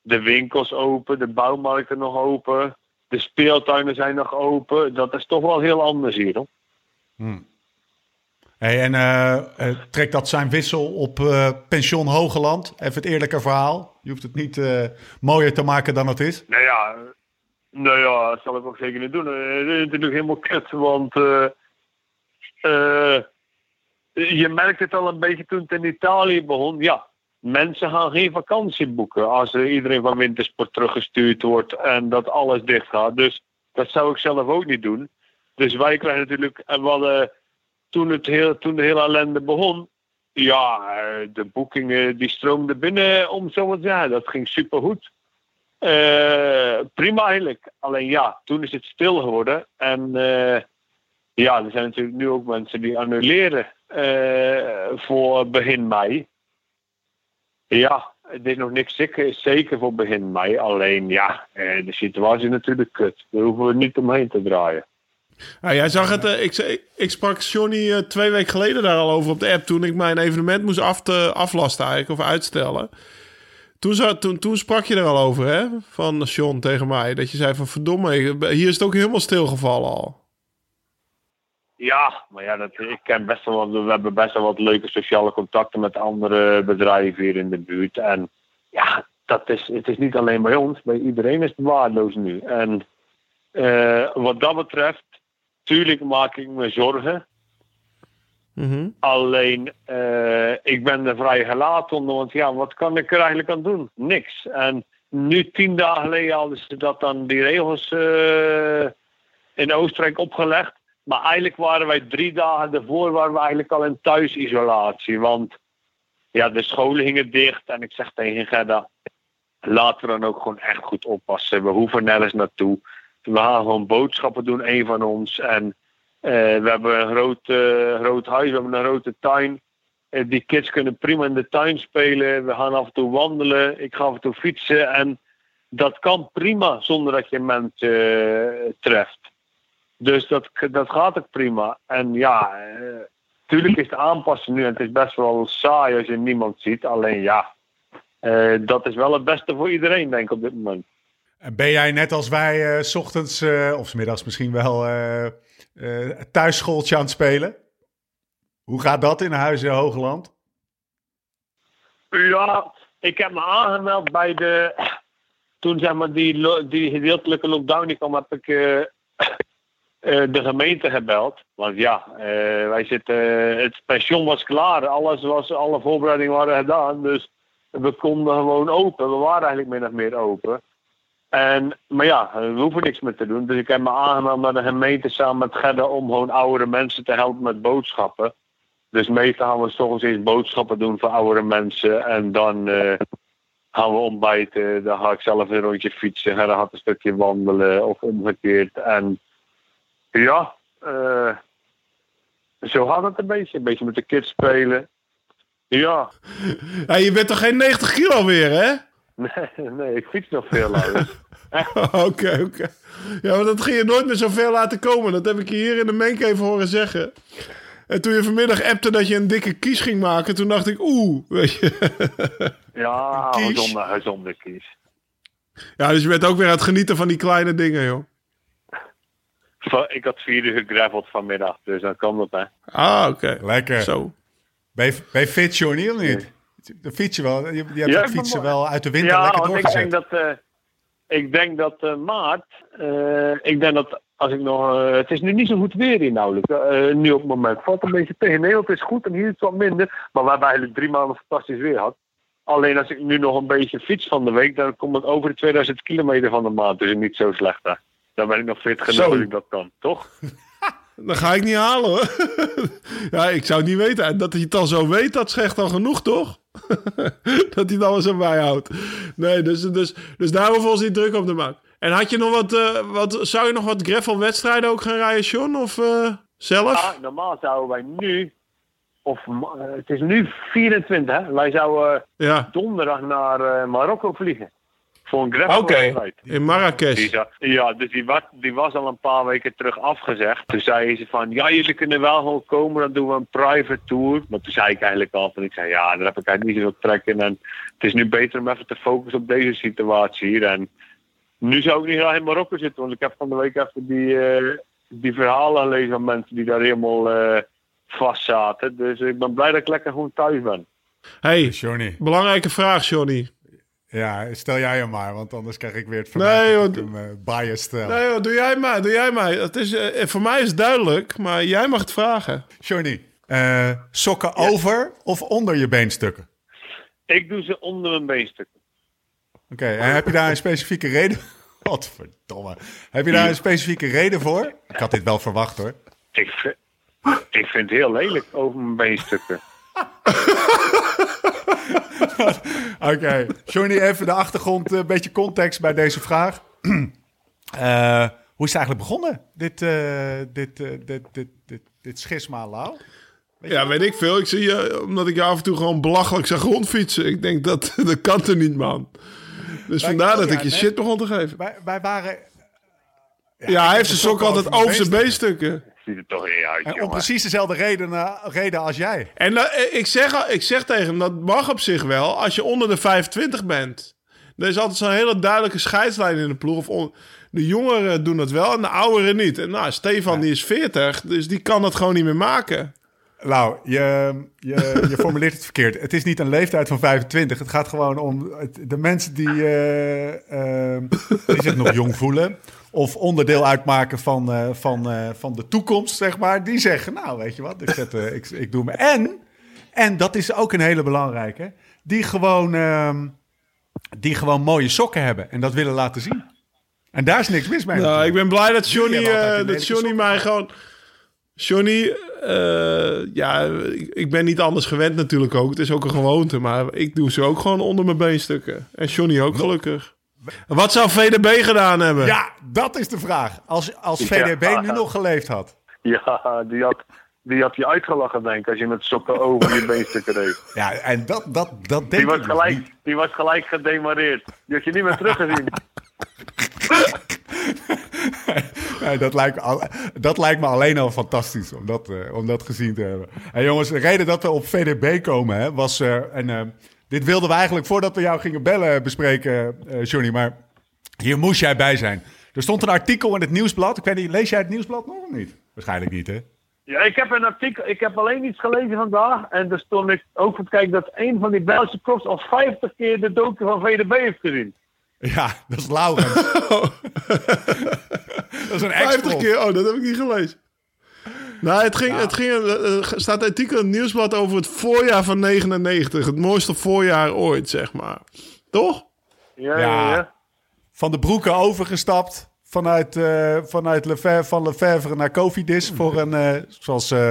de winkels open, de bouwmarkten nog open, de speeltuinen zijn nog open. Dat is toch wel heel anders hier, hoor. Hey, en eh, eh, trekt dat zijn wissel op eh, pension Hogeland? Even het eerlijke verhaal. Je hoeft het niet mooier te maken dan het is. Nou ja, nou ja, dat zal ik ook zeker niet doen. Het is natuurlijk helemaal kut, want je merkt het al een beetje toen het in Italië begon. Ja, mensen gaan geen vakantie boeken als er iedereen van wintersport teruggestuurd wordt en dat alles dicht gaat. Dus dat zou ik zelf ook niet doen. Dus wij krijgen natuurlijk, en hadden toen, het heel, toen de hele ellende begon, ja, eh, de boekingen die stroomden binnen om zo wat te zeggen. Dat ging supergoed. Eh, prima eigenlijk. Alleen ja, toen is het stil geworden. En eh, ja, er zijn natuurlijk nu ook mensen die annuleren voor begin mei. Ja, het is nog niks zeker, zeker voor begin mei. Alleen ja, eh, de situatie is natuurlijk kut. Daar hoeven we niet omheen te draaien. Jij zag het, eh, ik, ik sprak Johnny eh, twee weken geleden daar al over op de app. Toen ik mijn evenement moest af te, aflasten eigenlijk, of uitstellen. Toen, toen, toen sprak je er al over, hè? Van John tegen mij. Dat je zei van verdomme, hier is het ook helemaal stilgevallen al. Ja, maar ja, dat, ik ken best wel wat, we hebben best wel wat leuke sociale contacten met andere bedrijven hier in de buurt. En ja, dat is, het is niet alleen bij ons, bij iedereen is het waardeloos nu. En eh, wat dat betreft, tuurlijk maak ik me zorgen. Mhm. Alleen, eh, ik ben er vrij gelaten onder, want ja, wat kan ik er eigenlijk aan doen? Niks. En nu, tien dagen geleden, hadden ze dat dan die regels eh, in Oostenrijk opgelegd. Maar eigenlijk waren wij drie dagen ervoor waren we eigenlijk al in thuisisolatie. Want ja, de scholen gingen dicht. En ik zeg tegen Gerda, laten we dan ook gewoon echt goed oppassen. We hoeven nergens naartoe. We gaan gewoon boodschappen doen, een van ons. En eh, we hebben een groot, eh, groot huis, we hebben een grote tuin. Eh, die kids kunnen prima in de tuin spelen. We gaan af en toe wandelen. Ik ga af en toe fietsen. En dat kan prima zonder dat je mensen treft. Dus dat, dat gaat ook prima. En ja, eh, tuurlijk is het aanpassen nu. En het is best wel saai als je niemand ziet. Alleen ja, eh, dat is wel het beste voor iedereen, denk ik, op dit moment. En ben jij net als wij eh, s ochtends of 's middags misschien wel thuisschooltje aan het spelen? Hoe gaat dat in Huizen Hoogland? Ja, ik heb me aangemeld bij de. Toen zeg maar die, die gedeeltelijke lockdown die kwam, heb ik de gemeente gebeld. Want ja, eh, wij zitten. het pension was klaar, alles was, alle voorbereidingen waren gedaan. Dus we konden gewoon open. We waren eigenlijk min meer open. En, maar ja, we hoeven niks meer te doen. Dus ik heb me aangemeld naar de gemeente samen met Gerda om gewoon oudere mensen te helpen met boodschappen. Dus meestal gaan we soms eerst boodschappen doen voor oudere mensen. En dan eh, gaan we ontbijten. Dan ga ik zelf een rondje fietsen. En dan gaat een stukje wandelen of omgekeerd. En ja, eh, zo gaat het een beetje. Een beetje met de kids spelen. Ja, Ja, je bent toch geen 90 kilo weer, hè? nee, nee ik fiets nog veel ouders. Oké, oké. Ja, maar dat ging je nooit meer zoveel laten komen. Dat heb ik je hier in de menk even horen zeggen. En toen je vanmiddag appte dat je een dikke kies ging maken, toen dacht ik, oeh, weet je. Ja, gezonde, gezonde kies. Ja, dus je bent ook weer aan het genieten van die kleine dingen, joh. Ik had vier uur gegraveld vanmiddag, dus dan kan dat, hè. Ah, oké. Lekker. Zo. Ben je, ben je fit, Johnny, of niet? De fiets je wel. Je, je hebt Ja, ik fietsen wel uit de winter Ja, lekker want ik doorgezet. denk dat, eh, ik denk dat eh, maart, eh, ik denk dat als ik nog, eh, het is nu niet zo goed weer hier nauwelijks, eh, nu op het moment. Valt een beetje tegen. Nederland is goed en hier is het wat minder, maar we hebben eigenlijk drie maanden fantastisch weer gehad. Alleen als ik nu nog een beetje fiets van de week, dan kom ik over de 2000 kilometer van de maand, dus niet zo slecht hè. Dan ben ik nog fit genoeg dat ik dat kan, toch? Dat ga ik niet halen, hoor. ja, ik zou het niet weten. En dat hij het al zo weet, dat is echt al genoeg, toch? dat hij het alles zo bijhoudt. Nee, dus, dus, dus daar hoeven we ons niet druk op te maken. En had je nog wat, eh, wat zou je nog wat gravel-wedstrijden ook gaan rijden, John? Of eh, zelf? Ah, normaal zouden wij nu, of eh, het is nu 24 hè, wij zouden Ja. donderdag naar Marokko vliegen. Voor een Oké, gravelwedstrijd. in Die Marrakesh. ja, dus die, wa- die was al een paar weken terug afgezegd. Toen zei ze van, ja, jullie kunnen wel gewoon komen, dan doen we een private tour. Maar toen zei ik eigenlijk al van, ik zei, ja, daar heb ik eigenlijk niet zoveel trek in. En het is nu beter om even te focussen op deze situatie hier. En nu zou ik niet graag in Marokko zitten, want ik heb van de week even die, eh, die verhalen gelezen van mensen die daar helemaal eh vast zaten. Dus ik ben blij dat ik lekker gewoon thuis ben. Hey, Johnny. belangrijke vraag, Johnny. Ja, stel jij hem maar, want anders krijg ik weer het Nee, verwijt dat want- ik hem uh, biased stel. Nee, joh, doe jij maar, doe jij maar. Het is, eh, voor mij is het duidelijk, maar jij mag het vragen. Johnny, eh, sokken over of onder je beenstukken? Ik doe ze onder mijn beenstukken. Oké, en heb je daar een specifieke reden? Wat verdomme. Heb je daar een specifieke reden voor? Ik had dit wel verwacht hoor. Ik vind, ik vind het heel lelijk over mijn beenstukken. Oké, Johnny, even de achtergrond, een beetje context bij deze vraag. Eh, hoe is het eigenlijk begonnen, dit, eh, dit, eh, dit, dit, dit, dit schisma, Lau? Ja, weet ik veel. Ik zie je, omdat ik je af en toe gewoon belachelijk zag rondfietsen. Ik denk dat, dat kan er niet, man. Dus vandaar dat ja, ik je nee. shit begon te geven. Wij, wij waren... Ja, hij heeft zijn sokken altijd over zijn beenstukken. Ziet er toch niet uit, En om precies dezelfde reden, eh, reden als jij. En dat- eh, ik, zeg, ik zeg tegen hem, dat mag op zich wel als je onder de 25 bent. Er is altijd zo'n hele duidelijke scheidslijn in de ploeg. Of on- de jongeren doen dat wel en de ouderen niet. En nou, Stefan die is 40, dus die kan dat gewoon niet meer maken. Lau, je, je, je formuleert het verkeerd. Het is niet een leeftijd van 25. Het gaat gewoon om het- de mensen die, eh, eh, die zich nog jong voelen. Of onderdeel uitmaken van, eh, van, eh, van de toekomst, zeg maar. Die zeggen, nou, weet je wat, ik, zet, eh, ik, ik doe me. En, en dat is ook een hele belangrijke. Die gewoon, ehm, die gewoon mooie sokken hebben. En dat willen laten zien. En daar is niks mis mee. Nou, ik ben blij dat Johnny, dat Johnny mij gewoon... Johnny, ja, ik, ik ben niet anders gewend natuurlijk ook. Het is ook een gewoonte, maar ik doe ze ook gewoon onder mijn beenstukken. En Johnny ook gelukkig. Wat zou VDB gedaan hebben? Ja, dat is de vraag. Als, als VDB Ja. nu nog geleefd had. Ja, die had, die had je uitgelachen, denk ik, als je met sokken over je beenstukken reed. Ja, en dat, dat, dat denk Die was, ik niet. gelijk, die was gelijk gedemareerd. Die had je niet meer teruggezien. Nee, dat, lijkt me al, dat lijkt me alleen al fantastisch om dat, eh, om dat gezien te hebben. En jongens, de reden dat we op VDB komen hè, was... eh, en eh, dit wilden we eigenlijk voordat we jou gingen bellen bespreken, eh Johnny. Maar hier moest jij bij zijn. Er stond een artikel in het nieuwsblad. Ik weet niet, lees jij het nieuwsblad nog of niet? Waarschijnlijk niet, hè? Ja, ik heb een artikel, ik heb alleen iets gelezen vandaag. En daar stond ik ook van te kijken dat een van die Belgische profs al 50 keer de docu van VDB heeft gezien. Ja, dat is Laurens. dat is een 50 ex keer? Oh, dat heb ik niet gelezen. Nou, het, ging, het ging, eh, er staat een artikel in het nieuwsblad over het voorjaar van 99. Het mooiste voorjaar ooit, zeg maar. Toch? Ja, Ja. ja, ja. Van de broeken overgestapt. Vanuit, eh vanuit Lefebvre, van Lefebvre naar Cofidis. Voor een, eh, zoals, eh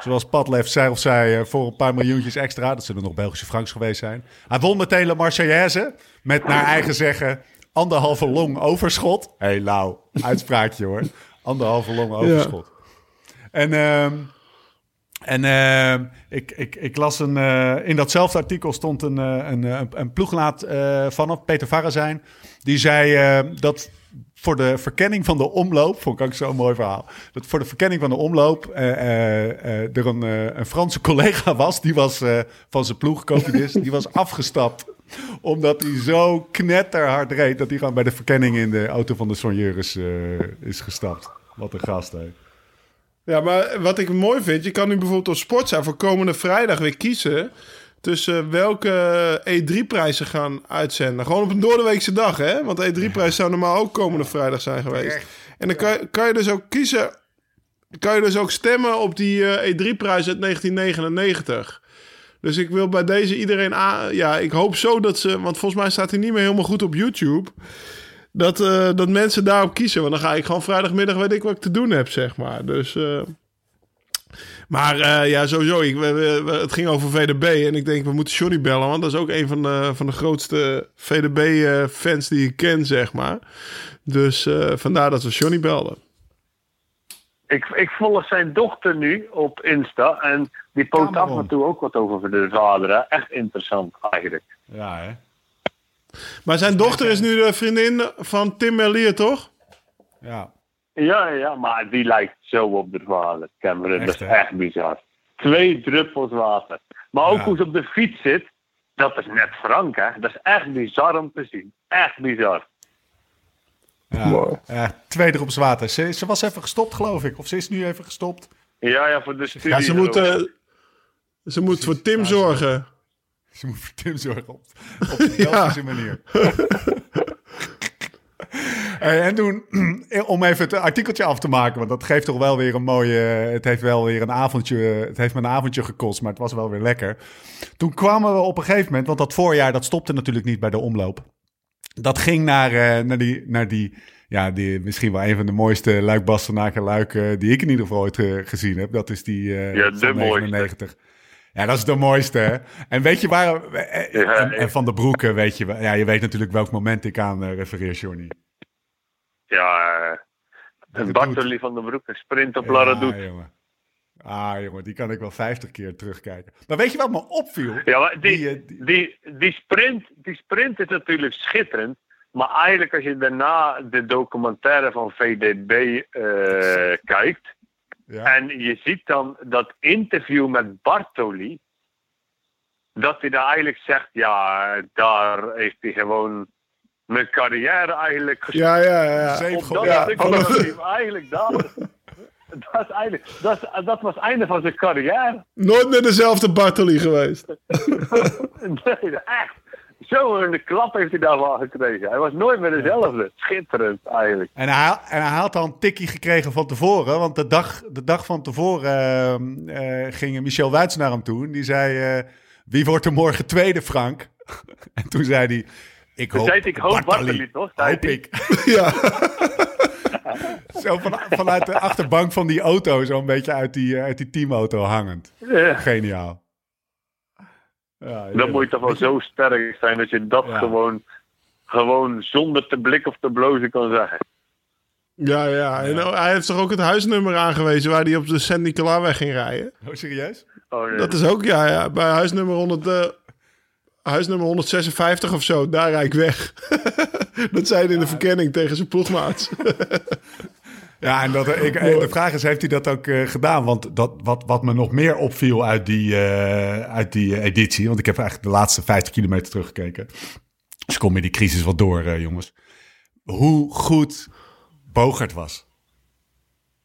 zoals Padlef zei of zei, eh, voor een paar miljoentjes extra. Dat zullen nog Belgische francs geweest zijn. Hij won meteen La Marseillaise. Met naar eigen zeggen anderhalve long overschot. Hé, hey, Lau, uitspraakje hoor. Anderhalve long overschot. En, ehm, en ehm, ik, ik, ik las een. eh, in datzelfde artikel stond een, eh, een, een, een ploeglaat eh vanaf Peter Varrazijn. Die zei eh, dat voor de verkenning van de omloop. Vond ik ook zo'n mooi verhaal. Dat voor de verkenning van de omloop. eh, eh, eh, er een, eh, een Franse collega was. Die was eh, van zijn ploeg, die was afgestapt. Omdat hij zo knetterhard reed. Dat hij gewoon bij de verkenning in de auto van de soigneur is, eh, is gestapt. Wat een gast, hè. Ja, maar wat ik mooi vind, je kan nu bijvoorbeeld op Sportza voor komende vrijdag weer kiezen tussen welke E3-prijzen gaan uitzenden. Gewoon op een doordeweekse dag, hè? Want de E3-prijs zou normaal ook komende vrijdag zijn geweest. En dan kan je, kan je dus ook kiezen, kan je dus ook stemmen op die eh, E3-prijs uit 1999. Dus ik wil bij deze iedereen aan. Ja, ik hoop zo dat ze. Want volgens mij staat hij niet meer helemaal goed op YouTube. Dat, eh, dat mensen daarop kiezen. Want dan ga ik gewoon vrijdagmiddag weet ik wat ik te doen heb, zeg maar. Dus. eh, maar eh, ja, sowieso. Ik, we, we- we- het ging over VDB. En ik denk, we moeten Johnny bellen. Want dat is ook een van de, van de grootste VDB-fans die ik ken, zeg maar. Dus eh, vandaar dat we Johnny belden. Ik, ik volg zijn dochter nu op Insta. En die post af en toe ook wat over de vader. Hè. Echt interessant eigenlijk. Ja, hè? Maar zijn dochter is nu de vriendin van Tim Merlier, toch? Ja. Ja, ja, maar die lijkt zo op de vader, Cameron. Echt, dat is hè? echt bizar. Twee druppels water. Maar ook Ja. hoe ze op de fiets zit, dat is net Frank, hè. Dat is echt bizar om te zien. Echt bizar. Ja. Ja, twee druppels water. Ze, ze was even gestopt, geloof ik. Of ze is nu even gestopt. Ja, ja, voor de studie. Ja, ze moet, ze moet voor Tim zorgen. Ze moet voor Tim zorgen op, op de Belgische manier. Hey, en toen, om even het artikeltje af te maken, want dat geeft toch wel weer een mooie. Het heeft wel weer een avondje. Het heeft me een avondje gekost, maar het was wel weer lekker. Toen kwamen we op een gegeven moment, want dat voorjaar dat stopte natuurlijk niet bij de omloop. Dat ging naar, eh, naar, die, naar die, ja, die, misschien wel een van de mooiste luik bastenaken luiken die ik in ieder geval ooit eh, gezien heb. Dat is die eh, Ja, de van mooiste. 99. Ja, dat is de mooiste, hè? En weet je waar... Ja, en, ja. en Van de Broeken, weet je... Ja, je weet natuurlijk welk moment ik aan eh, refereer, Johnny. Ja, een Bartoli van den Broek, een sprint op Lara doet. Ja, jongen. Ah, jongen, die kan ik wel 50 keer terugkijken. Maar weet je wat me opviel? Ja, maar die, Die, eh, die- die, die, sprint, die sprint is natuurlijk schitterend. Maar eigenlijk als je daarna de documentaire van VDB eh, kijkt... Ja, En je ziet dan dat interview met Bartoli. Dat hij daar eigenlijk zegt, ja, daar heeft hij gewoon mijn carrière eigenlijk gespeeld. Ja, ja, ja. Dat ja, stuk eigenlijk daar. Dat, is eigenlijk, dat, is- dat was het einde van zijn carrière. Nooit meer dezelfde Bartoli geweest. Nee, echt. Zo'n klap heeft hij daarvan gekregen. Hij was nooit meer dezelfde. Schitterend eigenlijk. En hij, en hij had al een tikkie gekregen van tevoren. Want de dag, de dag van tevoren eh, ging Michel Wuits naar hem toe. En die zei, eh, wie wordt er morgen tweede, Frank? en toen zei hij, ik Toen hoop zei hij, ik hoop Bartoli, toch? Zei Hoop ik. Ja. Zo van, vanuit de achterbank van die auto, zo'n beetje uit die, eh, uit die teamauto hangend. Ja. Geniaal. Ja, Dan moet je toch wel zo sterk zijn dat je dat Ja. gewoon, gewoon zonder te blikken of te blozen kan zeggen. Ja, ja. En oh, hij heeft toch ook het huisnummer aangewezen waar hij op de Saint-Nicolas ging rijden? Oh, serieus? Oh, nee. Dat is ook, ja, ja. Bij huisnummer 100, eh, huisnummer 156 of zo, daar rijd ik weg. dat zei hij in de verkenning tegen zijn ploegmaats. Ja, en dat, ik, eh, de vraag is, heeft hij dat ook eh, gedaan? Want dat, wat, wat me nog meer opviel uit die, eh, uit die editie... want ik heb eigenlijk de laatste 50 kilometer teruggekeken. Dus kom in die crisis wat door, eh, jongens. Hoe goed Bogert was.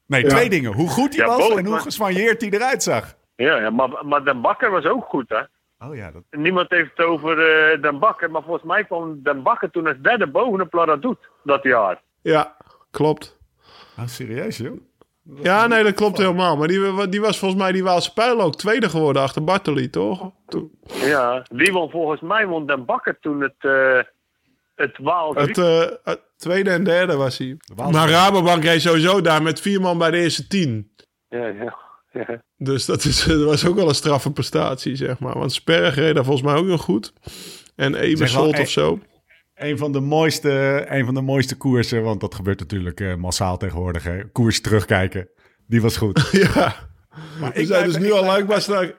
Nee, Ja. twee dingen. Hoe goed hij Ja, was Bogert en hoe geswanjeerd hij eruit zag. Ja, ja maar, maar Den Bakker was ook goed, hè? Oh ja, dat... Niemand heeft het over eh, Den Bakker, maar volgens mij kwam Den Bakker toen als derde bovenop Lara doet dat jaar. ja, klopt. Oh, serieus, joh? Ja, nee, dat klopt helemaal. Maar die, die was volgens mij die Waalse Pijl ook tweede geworden achter Bartoli, toch? Toen- Ja, die won volgens mij won Den Bakker toen het, eh het eh, het tweede en derde was hij. Maar Rabobank reed sowieso daar met vier man bij de eerste tien. Ja, ja, ja. Dus dat, is, dat was ook wel een straffe prestatie, zeg maar. Want Sperg reed daar volgens mij ook nog goed. En Ebersold eh, of zo. Een van de mooiste, een van de mooiste koersen, want dat gebeurt natuurlijk eh, massaal tegenwoordig. Hè. Koers terugkijken, die was goed. ja. Maar We zijn dus nu al Luikbaar.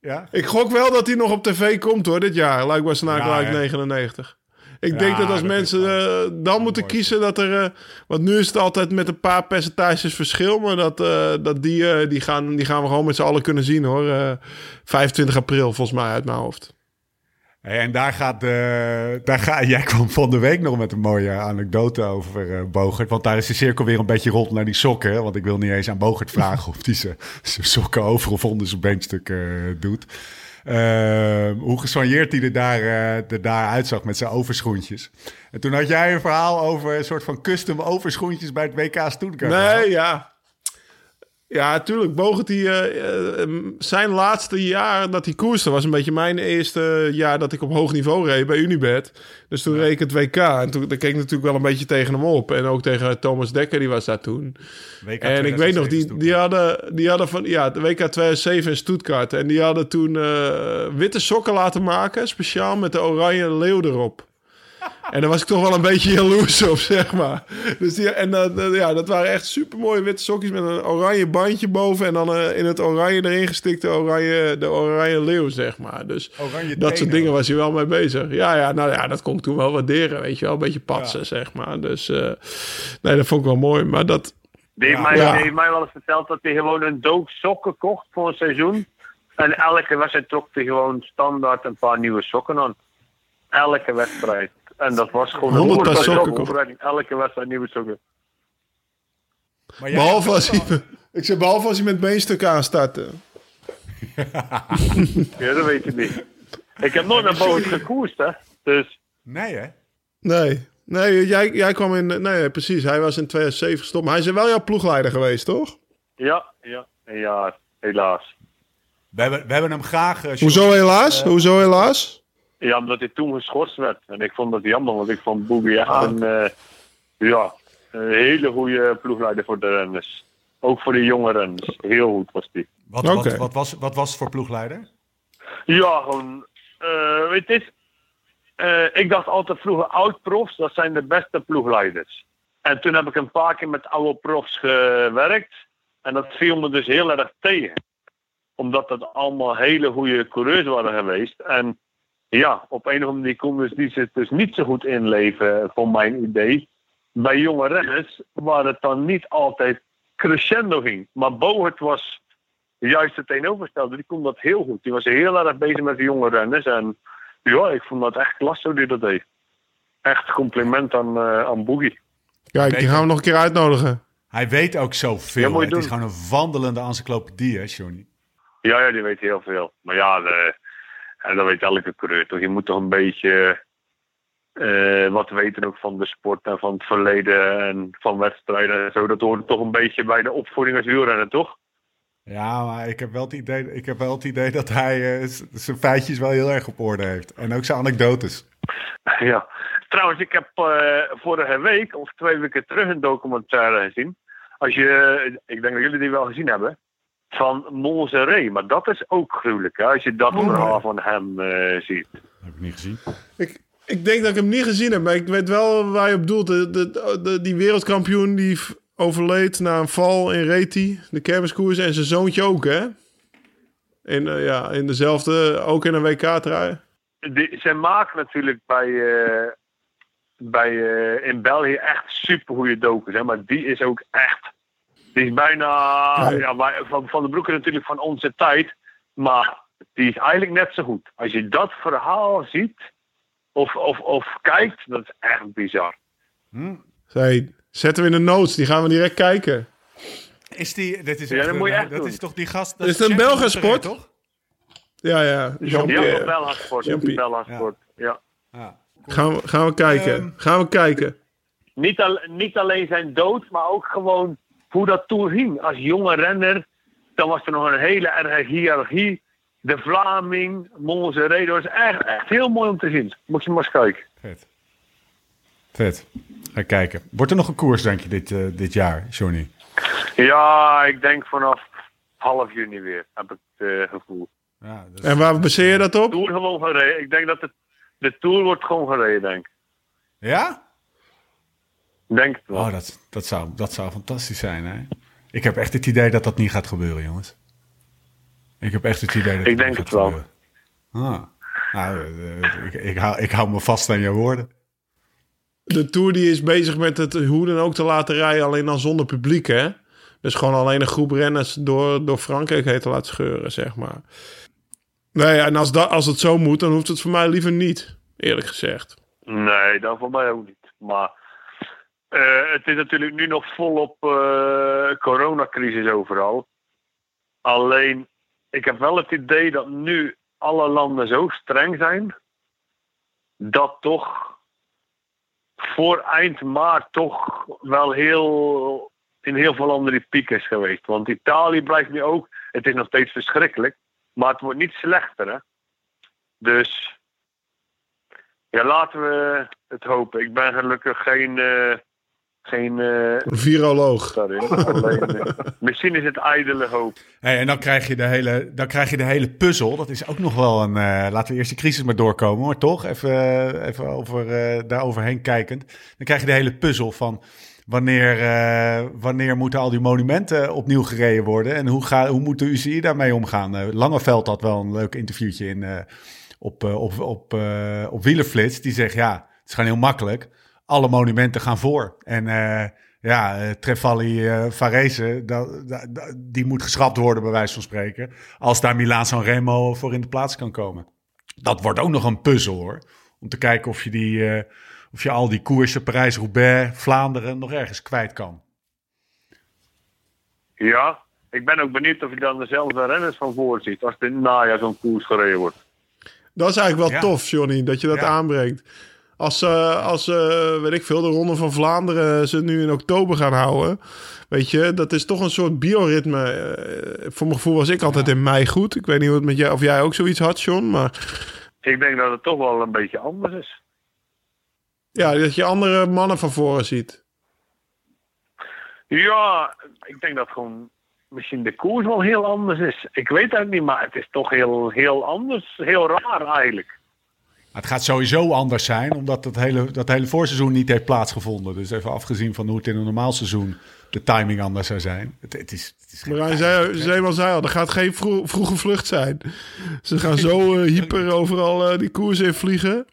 Ja? Ik gok wel dat hij nog op tv komt hoor, dit jaar. Luikbaar Ja, hè? 99. Ik Ja, denk dat als dat mensen eh, dan moeten mooi. kiezen dat er... eh, want nu is het altijd met een paar percentages verschil. Maar dat, dat die, die, gaan, die gaan we gewoon met z'n allen kunnen zien hoor. Eh, 25 april volgens mij uit mijn hoofd. En daar gaat, de, daar ga, jij kwam van de week nog met een mooie anekdote over eh, Bogert. Want daar is de cirkel weer een beetje rond naar die sokken. Want ik wil niet eens aan Bogert vragen of hij zijn sokken over of onder zijn beenstuk eh, doet. Eh, hoe gesoigneerd hij er daar, eh, er daar uitzag met zijn overschoentjes. En toen had jij een verhaal over een soort van custom overschoentjes bij het WK Stuttgart. Nee, ja. Ja, tuurlijk. Bogert die, eh, eh, zijn laatste jaar dat hij koerste was een beetje mijn eerste jaar dat ik op hoog niveau reed bij Unibet. Dus toen reed ik het WK en toen daar keek ik natuurlijk wel een beetje tegen hem op. En ook tegen Thomas Dekker, die was daar toen. WK En ik weet nog, die, 2007 die, hadden, die hadden van ja, de WK 2007 in Stuttgart. En die hadden toen eh, witte sokken laten maken, speciaal met de oranje leeuw erop. En daar was ik toch wel een beetje jaloers op, zeg maar. Dus die, en eh, ja, dat waren echt super mooie witte sokjes met een oranje bandje boven. En dan eh, in het oranje erin gestikte oranje, de oranje leeuw, zeg maar. Dus Oranje dat soort dingen was hij wel mee bezig. Ja, ja, nou ja, dat kon ik toen wel waarderen, weet je wel. Een beetje patsen, zeg maar. Dus eh, nee, dat vond ik wel mooi. Maar dat, Die heeft, Ja. mij, Ja. die heeft mij wel eens verteld dat hij gewoon een doos sokken kocht voor een seizoen. En elke wedstrijd trok hij gewoon standaard een paar nieuwe sokken aan. Elke wedstrijd. En dat was gewoon 100 een sokken voorbereiding. Elke wedstrijd nieuwe sokken. Behalve als hij, ik zeg, behalve als hij met beenstukken aanstartte. Ja, dat weet je niet. Ik heb nooit naar boven gekoerst, hè. Dus Nee, hè? Nee, nee jij, jij kwam in... Nee, precies. Hij was in 2007 gestopt. Maar hij is wel jouw ploegleider geweest, toch? ja, ja, een jaar. Helaas. We hebben, we hebben hem graag... eh, Hoezo helaas? Hoezo helaas? Ja, omdat hij toen geschorst werd. En ik vond dat jammer, want ik vond Boogie echt Ah. een, eh, ja, een hele goede ploegleider voor de renners. Ook voor de jonge renners. Heel goed was die. Wat, wat, wat, was, wat was het voor ploegleider? Ja, gewoon. eh weet je, eh, ik dacht altijd vroeger oud-profs, dat zijn de beste ploegleiders. En toen heb ik een paar keer met oude profs gewerkt. En dat viel me dus heel erg tegen. Omdat dat allemaal hele goede coureurs waren geweest. En ja, op een of andere manier konden ze die zich dus niet zo goed inleven, voor mijn idee. Bij jonge renners, waar het dan niet altijd crescendo ging. Maar Bohert was juist het tegenovergestelde. Die kon dat heel goed. Die was heel erg bezig met de jonge renners. En ja, ik vond dat echt klasse hoe die dat deed. Echt compliment aan, eh aan Boogie. Kijk, die gaan we nog een keer uitnodigen. Hij weet ook zoveel. Ja, het is doen. gewoon een wandelende encyclopedie, hè, Johnny? Ja, ja, die weet heel veel. Maar ja, de, en dat weet elke coureur toch. Je moet toch een beetje eh, wat weten ook van de sport en van het verleden en van wedstrijden en zo. Dat hoort toch een beetje bij de opvoeding als wielrenner, toch? Ja, maar ik heb wel het idee, ik heb wel het idee dat hij eh, zijn feitjes wel heel erg op orde heeft. En ook zijn anekdotes. Ja. Trouwens, ik heb eh, vorige week of twee weken terug een documentaire gezien. Als je, ik denk dat jullie die wel gezien hebben. Van Monzeré. Maar dat is ook gruwelijk, hè? Als je dat verhaal van hem eh, ziet. Dat heb ik niet gezien. Ik, ik denk dat ik hem niet gezien heb, maar ik weet wel waar je op doelt. De, de, de- die wereldkampioen die overleed na een val in Reti, de kermiskoers. En zijn zoontje ook, hè? In, eh, ja, in dezelfde, ook in een WK-trui. Die, zij maken natuurlijk bij, eh, bij, eh, in België echt supergoeie docus. Hè? Maar die is ook echt. Die is bijna. Ja. Ja, wij- van, van de Broek is natuurlijk van onze tijd. Maar die is eigenlijk net zo goed. Als je dat verhaal ziet. Of, of, of kijkt, dat is echt bizar. Zij, zetten we in de notes, die gaan we direct kijken. Is die, dit is, Ja, dat moet je een- echt dat doen. is toch die gast... dat Is het een Monterrey, sport? toch? Ja, ja. Ja, Jean-Pierre. Bella Sport. Jean-Pierre. Sport. Ja. Ja. Gaan, we, gaan we kijken. Ehm. gaan we kijken. Niet, al, niet alleen zijn dood, maar ook gewoon hoe dat toen ging. Als jonge renner, dan was er nog een hele erge hiërarchie. De Vlaming, Monzeré, dat was echt, echt heel mooi om te zien. Moet je maar eens kijken. Vet. Vet. Ga kijken. Wordt er nog een koers, denk je, dit, eh, dit jaar, Johnny? Ja, ik denk vanaf half juni weer, heb ik het eh, gevoel. Ja, is- En waar baseer je dat op? Tour gewoon gereden. Ik denk dat het, de Tour wordt gewoon gereden, denk ik. ja? Denk het wel. Oh, dat, dat, zou, dat zou fantastisch zijn, hè? Ik heb echt het idee dat dat niet gaat gebeuren, jongens. Ik heb echt het idee dat Ik dat denk niet het gaat wel. gebeuren. Ah. Nou, eh, ik, ik, hou, ik hou me vast aan jouw woorden. De Tour die is bezig met het hoe dan ook te laten rijden, alleen dan zonder publiek, hè? Dus gewoon alleen een groep renners door, door Frankrijk heen te laten scheuren, zeg maar. Nee, en als, dat, als het zo moet, dan hoeft het voor mij liever niet, eerlijk gezegd. Nee, dat voor mij ook niet. Maar eh, het is natuurlijk nu nog volop eh coronacrisis overal. Alleen, ik heb wel het idee dat nu alle landen zo streng zijn. Dat toch voor eind maart toch wel heel in heel veel landen die piek is geweest. Want Italië blijft nu ook. Het is nog steeds verschrikkelijk. Maar het wordt niet slechter. Hè? Dus ja, laten we het hopen. Ik ben gelukkig geen, eh, geen eh, viroloog. daarin. Alleen, eh, misschien is het ijdele hoop. Hey, en dan krijg, je de hele, dan krijg je de hele puzzel. Dat is ook nog wel een. eh, laten we eerst die crisis maar doorkomen, maar toch? Even, even over, eh, daar overheen kijkend. Dan krijg je de hele puzzel van. Wanneer, eh, wanneer moeten al die monumenten opnieuw gereden worden? En hoe, ga, hoe moet de UCI daarmee omgaan? Eh, Langeveld had wel een leuk interviewtje in, eh, op, eh, op, op, eh, op Wielerflits. Die zegt, ja, het is gewoon heel makkelijk. Alle monumenten gaan voor. En eh, ja, eh, Trefalli eh Varese, dat- dat- dat- die moet geschrapt worden, bij wijze van spreken. Als daar Milaan San Remo voor in de plaats kan komen. Dat wordt ook nog een puzzel hoor. Om te kijken of je, die, eh, of je al die koersen, Parijs-Roubaix, Vlaanderen, nog ergens kwijt kan. Ja, ik ben ook benieuwd of je dan dezelfde renners van voor ziet. Als er in het najaar zo'n koers gereden wordt. Dat is eigenlijk wel Ja. tof, Johnny, dat je dat Ja. aanbrengt. Als, eh, als eh, weet ik veel, de Ronde van Vlaanderen ze nu in oktober gaan houden. Weet je, dat is toch een soort bioritme. Eh, voor mijn gevoel was ik altijd in mei goed. Ik weet niet hoe het met jij, of jij ook zoiets had, John. Maar Ik denk dat het toch wel een beetje anders is. ja, dat je andere mannen van voren ziet. Ja, ik denk dat gewoon misschien de koers wel heel anders is. Ik weet het niet, maar het is toch heel, heel anders. Heel raar eigenlijk. Het gaat sowieso anders zijn, omdat het hele, dat hele voorseizoen niet heeft plaatsgevonden. Dus even afgezien van hoe het in een normaal seizoen de timing anders zou zijn. Het, het is, het is zei, Zeeman zei al, er gaat geen vro- vroege vlucht zijn. Ze gaan zo eh, hyper overal eh, die koers in vliegen.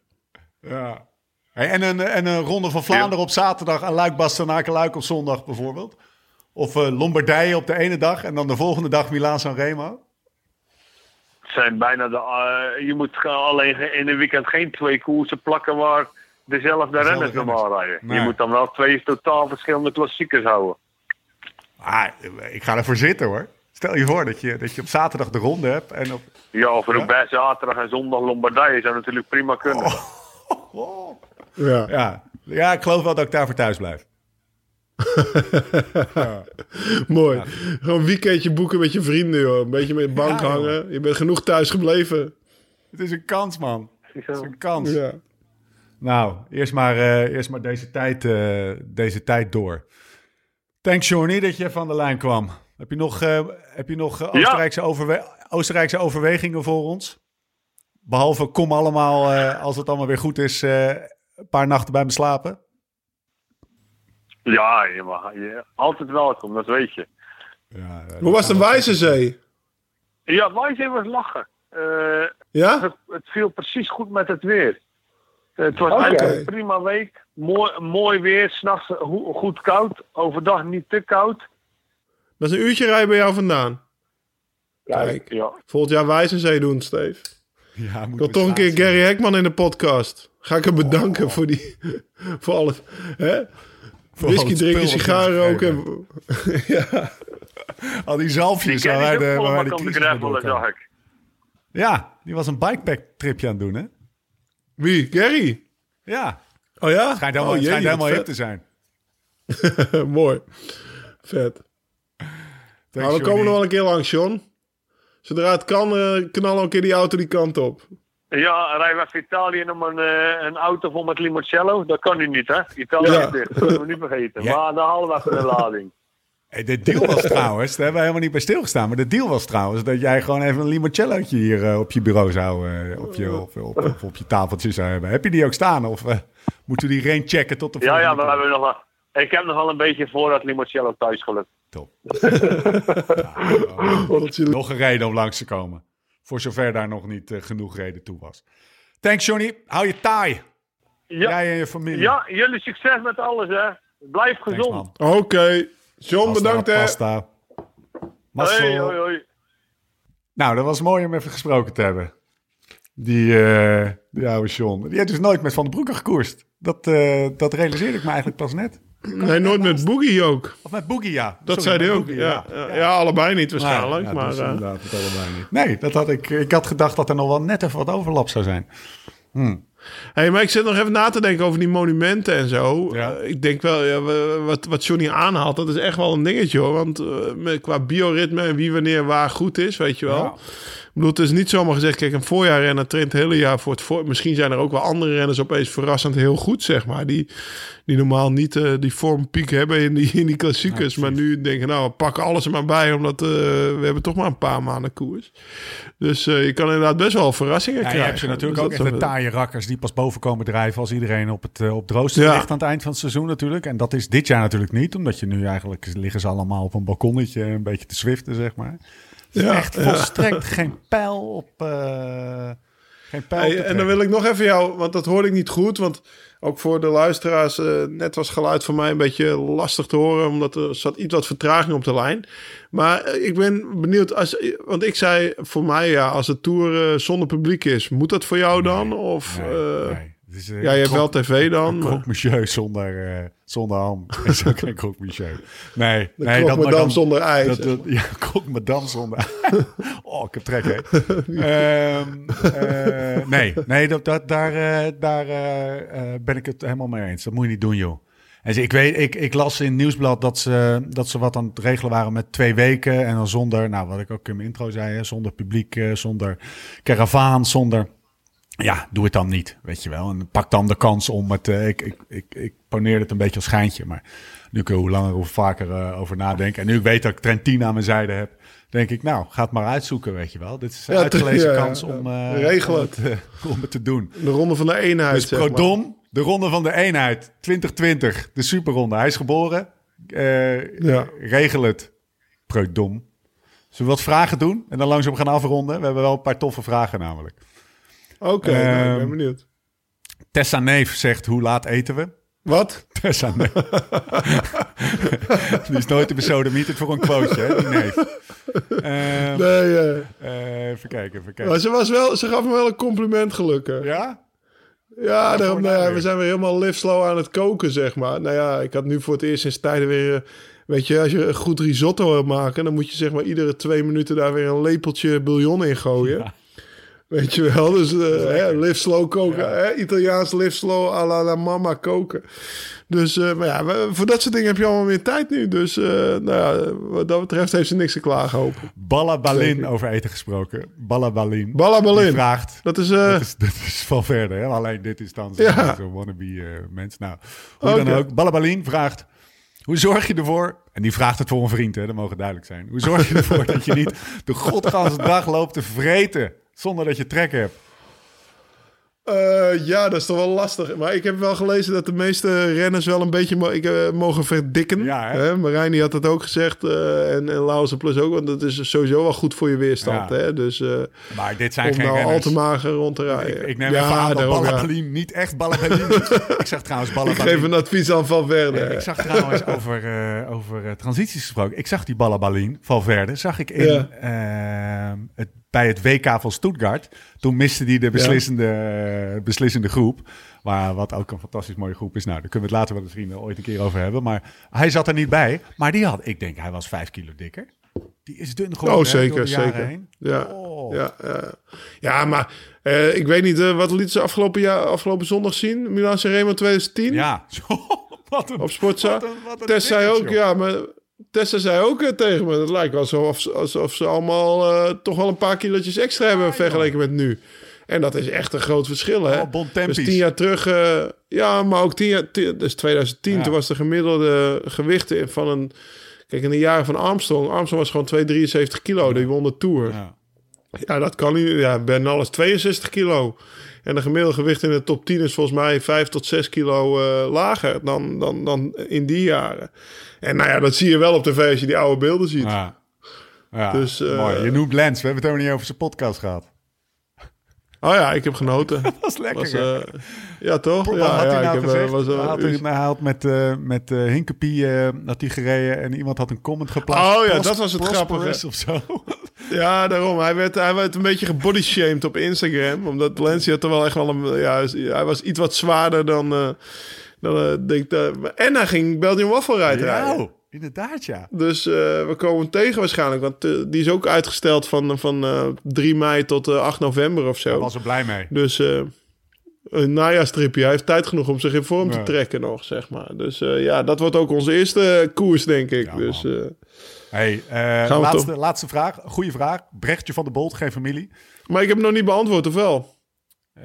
Ja. Hey, en, een, en een ronde van Vlaanderen op zaterdag en Luik Bastenaken Luik op zondag bijvoorbeeld. Of eh, Lombardije op de ene dag en dan de volgende dag Milaan San Remo. Zijn bijna de. eh, je moet gewoon alleen in een weekend geen twee koersen plakken waar dezelfde renners normaal rijden. Nee. Je moet dan wel twee totaal verschillende klassiekers houden. Ah, ik ga ervoor zitten hoor. Stel je voor dat je, dat je op zaterdag de ronde hebt en op... Ja, of Roubaix zaterdag en zondag Lombardije zou natuurlijk prima kunnen. Oh. Ja. Ja. ja, ik geloof wel dat ik daarvoor thuis blijf. Mooi. Gewoon een weekendje boeken met je vrienden, joh. Een beetje met je bank Ja, joh. hangen. Je bent genoeg thuis gebleven. Het is een kans, man. Het is een kans. Ja. Nou, eerst maar, eh, eerst maar deze, tijd, eh, deze tijd door. Thanks, Johnny, dat je van de lijn kwam. Heb je nog, eh, heb je nog Oostenrijkse, overwe- Oostenrijkse overwegingen voor ons? Behalve kom allemaal, eh, als het allemaal weer goed is, eh, een paar nachten bij me slapen. Ja, je mag, je, altijd welkom, dat weet je. Ja, Hoe was de Wijzenzee? Ja, wij was lachen. Eh, Ja? het, het viel precies goed met het weer. Het was eigenlijk een prima week. Mooi, mooi weer, s'nachts go- goed koud. Overdag niet te koud. Dat is een uurtje rijden bij jou vandaan. Kijk. Ja. Volgend jaar Wijzenzee doen, Steve. ja, Ik wil toch een keer Gary Hekman in de podcast. Ga ik hem bedanken voor die... voor alles. Hè? Whisky drinken, sigaren roken. ja. Al die zalfjes Die waar wij de, de de zag ik. Ja, die was een bikepack tripje aan het doen, hè? Wie? Gary? Ja, Oh ja? schijnt helemaal, oh, schijnt jee, helemaal hip vet. te zijn. Mooi. Vet. Nou, we komen nog wel een keer langs, John. Zodra het kan, eh, knallen we een keer die auto die kant op. Ja, rijden we even Italië om een, eh, een auto vol met limoncello? Dat kan nu niet, hè? Italië Ja. is dicht, dat kunnen we niet vergeten. Ja. Maar dan halen we even een lading. Hey, de deal was trouwens, daar hebben we helemaal niet bij stilgestaan, maar de deal was trouwens dat jij gewoon even een limoncellootje hier eh, op je bureau zou, eh, op, je, op, op, op, op je tafeltje zou hebben. Heb je die ook staan of moeten we die rain checken tot de Ja, ja, volgende we keer? hebben nog wel... Ik heb nog wel een beetje voorraad limoncello thuis gelukt. Top. Oh, Nog een reden om langs te komen. Voor zover daar nog niet eh, genoeg reden toe was. Thanks Johnny, hou je taai. Ja, Jij en je familie. ja jullie succes met alles, hè. Blijf gezond. Oké. John, Pasta, bedankt hè. Pasta. Hoi, hoi, hoi. Nou, dat was mooi om even gesproken te hebben. Die, eh die oude John. Die heeft dus nooit met Van den Broeke gekoerst. Dat, eh, dat realiseerde ik me eigenlijk pas net. Nee, nooit met Boogie ook. Of met Boogie, ja. Dat Sorry, zei hij ook. Boogie, Ja, ja. ja, allebei niet waarschijnlijk. Ja, maar, eh, inderdaad het allebei niet. Nee, dat had ik, ik had gedacht dat er nog wel net even wat overlap zou zijn. hey, maar ik zit nog even na te denken over die monumenten en zo. Ja. Eh, ik denk wel, wat, wat Johnny aanhaalt, dat is echt wel een dingetje hoor. Want eh, met, qua bioritme en wie wanneer waar goed is, weet je wel. Bedoel, het is niet zomaar gezegd, kijk, een voorjaarrenner traint het hele jaar voor het voor. Misschien zijn er ook wel andere renners opeens verrassend heel goed, zeg maar. Die, die normaal niet eh, die vormpiek hebben in die, in die klassiekers. maar nu denken, nou, we pakken alles er maar bij, omdat eh, we hebben toch maar een paar maanden koers. Dus eh, je kan inderdaad best wel verrassingen Ja, je krijgen. hebt ze natuurlijk Dus ook echt de taaie rakkers die pas boven komen drijven als iedereen op het, op het rooster Ja. ligt aan het eind van het seizoen natuurlijk. En dat is dit jaar natuurlijk niet, omdat je nu eigenlijk liggen ze allemaal op een balkonnetje een beetje te zwiften, zeg maar. Is Ja, echt ja. volstrekt geen pijl op... eh, geen pijl Hey, en dan wil ik nog even jou, want dat hoorde ik niet goed. Want ook voor de luisteraars, eh, net was geluid voor mij een beetje lastig te horen. Omdat er zat iets wat vertraging op de lijn. Maar eh, ik ben benieuwd, als, want ik zei voor mij, ja, als de tour zonder publiek is, moet dat voor jou dan? Of, Nee, eh, nee. Eh, ja, je hebt wel krok- tv dan. Een croque monsieur zonder, eh, zonder ham. Is ook geen croque monsieur. Nee, De nee dat madame dan, zonder ijs, Dat, dat, ja, croque madame zonder Oh, ik heb trek, hè. Ehm, eh, nee, nee dat, dat, daar, daar ben ik het helemaal mee eens. Dat moet je niet doen, joh. En ze- ik, weet, ik, ik las in het nieuwsblad dat ze, dat ze wat aan het regelen waren met twee weken. En dan zonder, nou wat ik ook in mijn intro zei, hè, zonder publiek, zonder karavaan, zonder... Ja, doe het dan niet, weet je wel. En pak dan de kans om het... eh, ik, ik, ik, ik poneer het een beetje als schijntje. Maar nu ik er hoe langer hoe vaker eh, over nadenk... en nu ik weet dat ik Trentin aan mijn zijde heb... denk ik, nou, ga het maar uitzoeken, weet je wel. Dit is een Ja, uitgelezen ja, kans om, Regel om, het. om het te doen. De ronde van de eenheid, Dus maar. Prodom, de ronde van de eenheid, 2020, de superronde. Hij is geboren. Ja. Regel het, Prodom. Zullen we wat vragen doen en dan langzaam gaan afronden? We hebben wel een paar toffe vragen namelijk. Oké, nou, ik ben Ehm, benieuwd. Tessa Neef zegt, hoe laat eten we? Wat? Tessa Neef. die is nooit de besodemieterd voor een quoteje, hè, die neef. Ehm, Nee, eh, even kijken, even kijken. maar ze, was wel, ze gaf me wel een compliment gelukkig. Ja? Ja, daarom, nou ja, we zijn weer helemaal live slow aan het koken, zeg maar. Nou ja, ik had nu voor het eerst sinds tijden weer... eh, Weet je, als je een goed risotto wil maken... dan moet je zeg maar iedere twee minuten daar weer een lepeltje bouillon in gooien. Weet je wel, dus hè, live slow koken. Hè, Italiaans live slow à la, la mama koken. Dus, eh, maar ja, voor dat soort dingen heb je allemaal meer tijd nu. Dus, eh, nou ja, wat dat betreft heeft ze niks te klagen, hoop. Balla Balin over eten gesproken. Balla Balin. Balla Balin. Vraagt... Dat is... Dat is, dat is van verder, hè? alleen dit is dan Ja. zo'n zo wannabe mens. Nou, hoe dan ook. Ballabalin vraagt, hoe zorg je ervoor... En die vraagt het voor een vriend, hè? dat mogen duidelijk zijn. Hoe zorg je ervoor dat je niet de godganse dag loopt te vreten... zonder dat je trek hebt? Eh, ja, dat is toch wel lastig. Maar ik heb wel gelezen dat de meeste renners wel een beetje mo- ik, eh, mogen verdikken. Ja, hè? Marijn die had dat ook gezegd. eh, en, en Lauze Plus ook. Want dat is sowieso wel goed voor je weerstand. Ja. Hè? Dus Maar dit zijn om geen nou al te mager rond te rijden. Ik, ik neem ja, even aan daarom, ja. Niet echt Ballabalin ik zeg trouwens Ik Ballabalin... geef een advies aan Valverde. Ik zag trouwens over, over transities gesproken. Ik zag die Ballabalin, Valverde, zag ik in, ehm, het, bij het WK van Stuttgart. Toen miste hij de beslissende, beslissende groep. Maar wat ook een fantastisch mooie groep is. Nou, daar kunnen we het later wel misschien ooit een keer over hebben. Maar hij zat er niet bij. Maar die had, ik denk, hij was vijf kilo dikker. Die is dun geworden Oh, zeker, zeker. heen. Ja, Oh. ja, ja. ja, maar eh, ik weet niet, eh, wat liet ze afgelopen, jaar, afgelopen zondag zien? Milan Sanremo 2010 Ja, wat een, op Sportza. Tess zei ook, joh. ja, maar Tessa zei ook eh, tegen me, het lijkt wel alsof, alsof ze allemaal eh, toch wel een paar kilootjes extra hebben vergeleken met nu. En dat is echt een groot verschil, hè? Oh, dus tien jaar terug, eh, ja, maar ook tien jaar, tien- dus 2010, Ja. toen was de gemiddelde gewicht van een, kijk, in de jaren van Armstrong, Armstrong was gewoon 273 kilo, die won de Tour. Ja. Ja, dat kan niet. Ja, Bernal is 62 kilo. En de gemiddelde gewicht in de top 10 is volgens mij 5 tot 6 kilo eh, lager dan, dan, dan in die jaren. En nou ja, dat zie je wel op tv als je die oude beelden ziet. Ja. Ja, Dus, eh, mooi. Je noemt Lens. We hebben het ook niet over zijn podcast gehad. Oh ja, ik heb genoten. Dat was lekker. Was, eh, ja, toch? Ja, had ja, hij nou heb, gezegd? was, had, had met, eh met Hinkepie had hij gereden en iemand had een comment geplaatst. Oh ja, dat was het grappige. of zo. Ja, daarom. Hij werd, hij werd een beetje gebodyshamed op Instagram. Omdat Lancia toch wel echt wel een... Ja, hij was iets wat zwaarder dan... eh dan eh, denk ik, dat- en hij ging Belgian Waffle Ride rijden. Ja, inderdaad ja. Dus we komen hem tegen waarschijnlijk. Want die is ook uitgesteld van, van eh 3 mei tot eh 8 november of zo. Daar was er blij mee. Dus Een najaarstripje. Hij heeft tijd genoeg om zich in vorm te trekken nog, zeg maar. Dus ja, dat wordt ook onze eerste koers, denk ik. Ja, dus. Eh, Hey, eh, laatste, laatste vraag. Goeie vraag. Brechtje van de Bolt, geen familie. Maar ik heb hem nog niet beantwoord, of wel? Eh,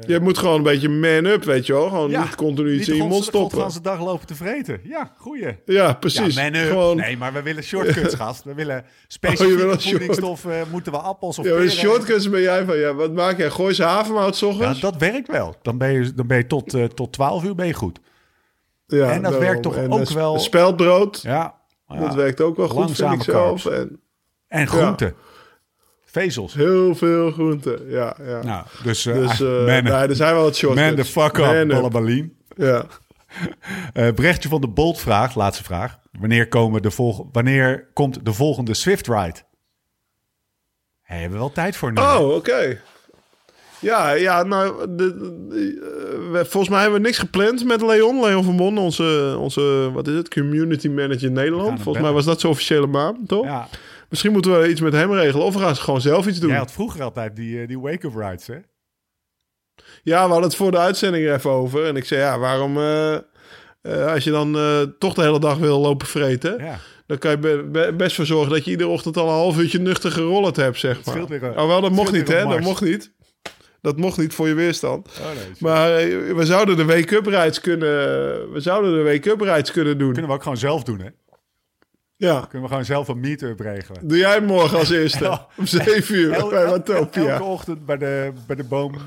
Je moet gewoon een beetje man-up, weet je wel. Gewoon ja, niet continu iets niet in je de mond stoppen. godganse dag lopen te vreten. Ja, goeie. Ja, precies. Ja, man up. Gewoon, Nee, maar we willen shortcuts, gast. We willen Oh, je specifieke short- voedingsstoffen. Moeten we appels of ja, peren? shortcuts ben jij van, ja, wat maak jij? Gooi ze havermout 's Ja, dat werkt wel. Dan ben je, dan ben je tot, eh, tot 12 uur ben je goed. Ja, en dat daarom. werkt toch En, ook eh, wel- Speldbrood, Ja. Dat werkt ook wel goed, vind ik zelf. En En groenten. Vezels. heel veel groenten, ja. ja. Nou, dus, eh, dus ah, eh man, nee, er zijn wel wat shortcuts. man the fuck up. Ballabalien. Ja. Eh Brechtje van de Bolt vraagt, laatste vraag. Wanneer, komen de volg wanneer komt de volgende Swift Ride? Hey, hebben we wel tijd voor nu? Oh, oké. Ja, ja, nou, de, de- eh, we- volgens mij hebben we niks gepland met Leon. Leon van Bon, onze, onze, wat is het, community manager Nederland. Volgens mij was dat zijn officiële naam, toch? Ja, Misschien moeten we iets met hem regelen. Of we gaan gewoon zelf iets doen. jij had vroeger altijd die, eh, die wake-up rides, hè? Ja, we hadden het voor de uitzending er even over. En ik zei, ja, waarom... eh, als je dan toch de hele dag wil lopen vreten... Ja. dan kan je be- be- best voor zorgen dat je iedere ochtend al een half uurtje nuchter gerold hebt, zeg maar. weer oh, wel, dat mocht niet, hè? Dat mocht niet. Dat mocht niet voor je weerstand. Oh, nee, Maar eh, we zouden de wake-up rides kunnen... We zouden de wake-up rides kunnen doen. Kunnen we ook gewoon zelf doen, hè? Ja. Kunnen we gewoon zelf een meet-up regelen? Doe jij morgen als eerste. Om zeven uur El- bij el- Watopia. Elke ochtend bij de, bij de boom eh,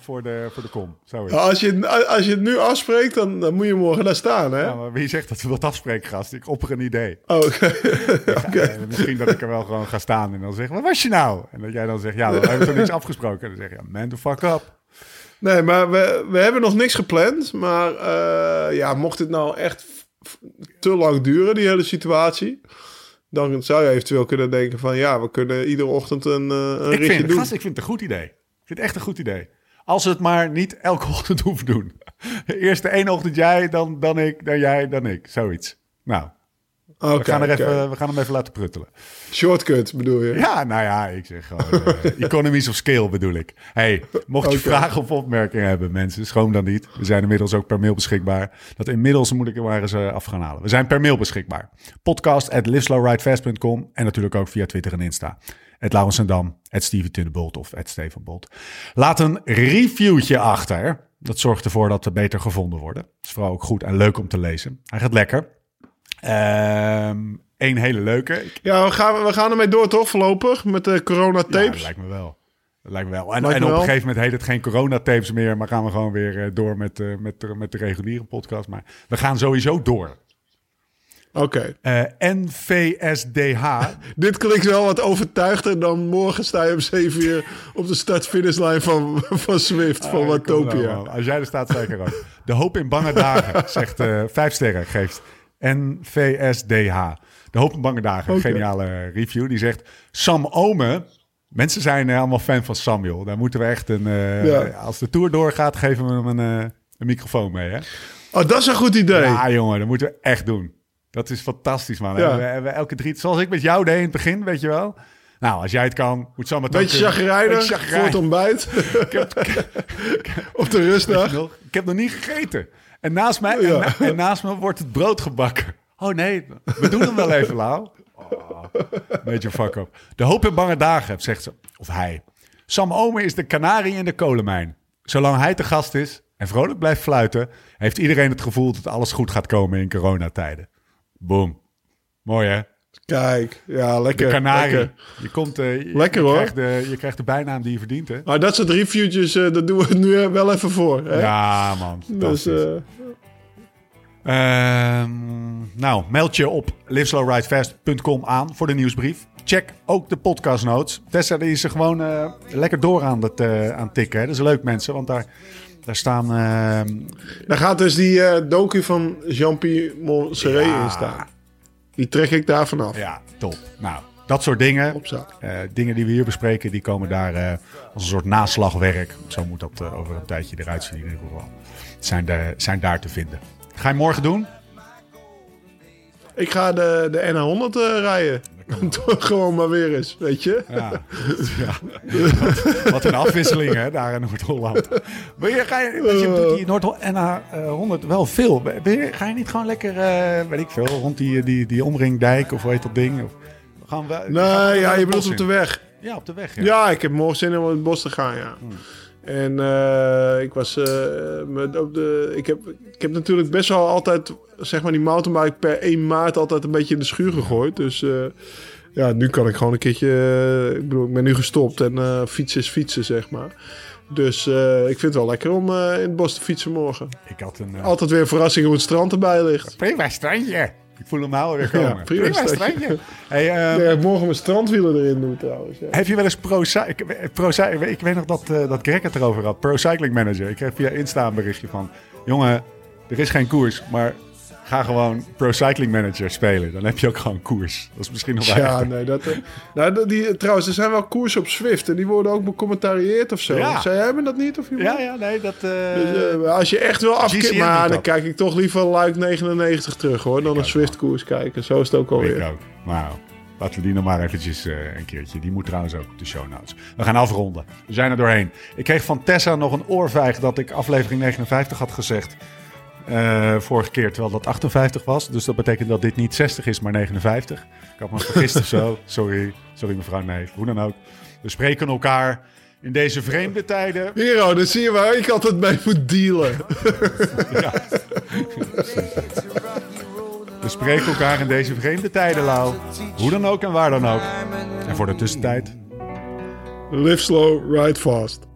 voor, de, voor de kom. Zo is. Als je, als je het nu afspreekt, dan, dan moet je morgen daar staan, hè? Ja, maar wie zegt dat we dat afspreken, gast? Ik opper een idee. Oh, misschien dat ik er wel gewoon ga staan en dan zeg, wat was je nou? En dat jij dan zegt, ja, we hebben toch niks afgesproken? En dan zeg je, man the fuck up. Nee, maar we, we hebben nog niks gepland. Maar eh, ja, mocht het nou echt te lang duren, die hele situatie... dan zou je eventueel kunnen denken van... ja, we kunnen iedere ochtend een, eh een Ik ritje vind, doen. gast, ik vind het een goed idee. Ik vind het echt een goed idee. Als we het maar niet elke ochtend hoeven doen. Eerst de ene ochtend jij, dan, dan ik, dan jij, dan ik. Zoiets. Nou, We, gaan er even, we gaan hem even laten pruttelen. Shortcut bedoel je? Ja, nou ja, ik zeg gewoon eh, economies of scale bedoel ik. Hey, mocht je vragen of opmerkingen hebben, mensen, schroom dan niet. We zijn inmiddels ook per mail beschikbaar. Dat inmiddels moet ik er maar eens eh, af gaan halen. We zijn per mail beschikbaar. Podcast at liveslowridefast.com en natuurlijk ook via Twitter en Insta. Het Laurens en Dam, het Stevie Tunnebolt of het Steven Bolt. Laat een reviewtje achter. Dat zorgt ervoor dat we beter gevonden worden. Het is vooral ook goed en leuk om te lezen. Hij gaat lekker. Ehm een hele leuke. Ja, we gaan, we gaan ermee door toch voorlopig? Met de ja, coronatapes? dat lijkt me wel. Dat lijkt me wel. En, en op een gegeven moment heet het geen coronatapes meer, maar gaan we gewoon weer eh, door met, eh, met, de- met de reguliere podcast. Maar we gaan sowieso door. Oké. Eh, NVSDH. Dit klinkt wel wat overtuigder dan morgen sta je om 7 uur op de start-finishlijn van, van Swift, van Ah, Watopia. nou. Als jij er staat, zeker ook. De hoop in bange dagen, zegt eh vijf sterren, geeft NVSDH. De hoop in bange dagen, geniale review. Die zegt, Sam Ome... Mensen zijn eh, allemaal fan van Sam, joh. Daar moeten we echt een... eh, Ja. Als de tour doorgaat, geven we hem een, eh, een microfoon mee, hè? Oh, dat is een goed idee. Ja, jongen, dat moeten we echt doen. Dat is fantastisch, man. Ja. We hebben elke drie... Zoals ik met jou deed in het begin, weet je wel. Nou, als jij het kan, moet Sam het ook Beetje chagrijnig voor het ontbijt. Ik heb, op de je nog? Ik heb nog niet gegeten. En naast, mij, en, Ja. na- en naast me wordt het brood gebakken. Oh nee, we doen hem wel even, Lau. Oh, beetje fuck up. De hoop in bange dagen, zegt ze. Of hij. Sam Omer is de kanarie in de kolenmijn. Zolang hij te gast is en vrolijk blijft fluiten... heeft iedereen het gevoel dat alles goed gaat komen in coronatijden. Boom. Mooi hè? Kijk, ja, lekker. De kanarie. lekker. Je, komt, eh, je, Lekker, je hoor. Krijgt de, je krijgt de bijnaam die je verdient hè? Maar dat soort reviewtjes, eh, dat doen we nu wel even voor. Hè? Ja man, dus, eh, Ehm, nou, meld je op liveslowridefast.com aan voor de nieuwsbrief. Check ook de podcast notes. Tessa die is er gewoon eh, lekker door aan het eh, aan tikken. Hè. Dat is leuk mensen, want daar, daar staan... ehm, daar gaat dus die eh docu van Jean-Pierre Montserrat Ja. in staan. Die trek ik daar vanaf. ja, top. Nou, dat soort dingen. Eh, dingen die we hier bespreken, die komen daar eh, als een soort naslagwerk. Zo moet dat eh, over een tijdje eruit zien in ieder geval. Zijn, de, zijn daar te vinden. Ga je morgen doen? Ik ga de, de NH100 eh, rijden. Gewoon maar weer eens, weet je. Ja. ja. Wat, een afwisseling hè, daar in Noord-Holland. Ben je, ga je, je, doet die Noord NH100 wel veel. Ben je, ga je niet gewoon lekker, eh, weet ik veel, rond die, die, die omringdijk of hoe heet dat ding? Of, gaan we, gaan we Nee, ja, je bedoelt op de weg. Ja, op de weg. Ja. Ja, ik heb morgen zin om in het bos te gaan, ja. En eh, ik was... eh, met op de, ik, heb, ik heb natuurlijk best wel altijd, zeg maar, die mountainbike per 1 maart altijd een beetje in de schuur gegooid. Dus eh, ja, nu kan ik gewoon een keertje... ik bedoel, ik ben nu gestopt en fietsen is fietsen, zeg maar. Dus ik vind het wel lekker om in het bos te fietsen morgen. Ik had een... Altijd weer een verrassing hoe het strand erbij ligt. Prima strandje. Ik voel hem nou weer komen. Ja, prima strandje. Hey, ehm, Ja, morgen mijn strandwielen erin doen trouwens. Ja. Heb je wel eens pro, ik, pro ik, weet- ik weet nog dat, eh dat Greg het erover had. Pro Cycling Manager. Ik kreeg via Insta een berichtje van... Jongen, er is geen koers, maar ga gewoon Pro Cycling Manager spelen. Dan heb je ook gewoon koers. Dat is misschien nog wel Ja, nee, dat... eh, nou, die, trouwens, er zijn wel koersen op Zwift en die worden ook becommentarieerd of zo. Ja. Jij me dat niet? Of iemand? Ja, ja, nee, dat... eh, Dus, eh, als je echt wil maar doet dan kijk ik toch liever Luik 99 terug hoor, dan een ook Zwift-koers kijken. Zo is het ook ik alweer. ook. Nou, laten we die nog maar eventjes een keertje. Die moet trouwens ook op de show notes. We gaan afronden. We zijn er doorheen. Ik kreeg van Tessa nog een oorvijg dat ik aflevering 59 had gezegd. Eh, vorige keer, terwijl dat 58 was. Dus dat betekent dat dit niet 60 is, maar 59. Ik had me vergist of zo. Sorry, sorry mevrouw Neef. Hoe dan ook. We spreken elkaar in deze vreemde tijden. Hero, dan zie je waar ik altijd mee moet dealen. We spreken elkaar in deze vreemde tijden, Lau. Hoe dan ook en waar dan ook. En voor de tussentijd... Live slow, ride fast.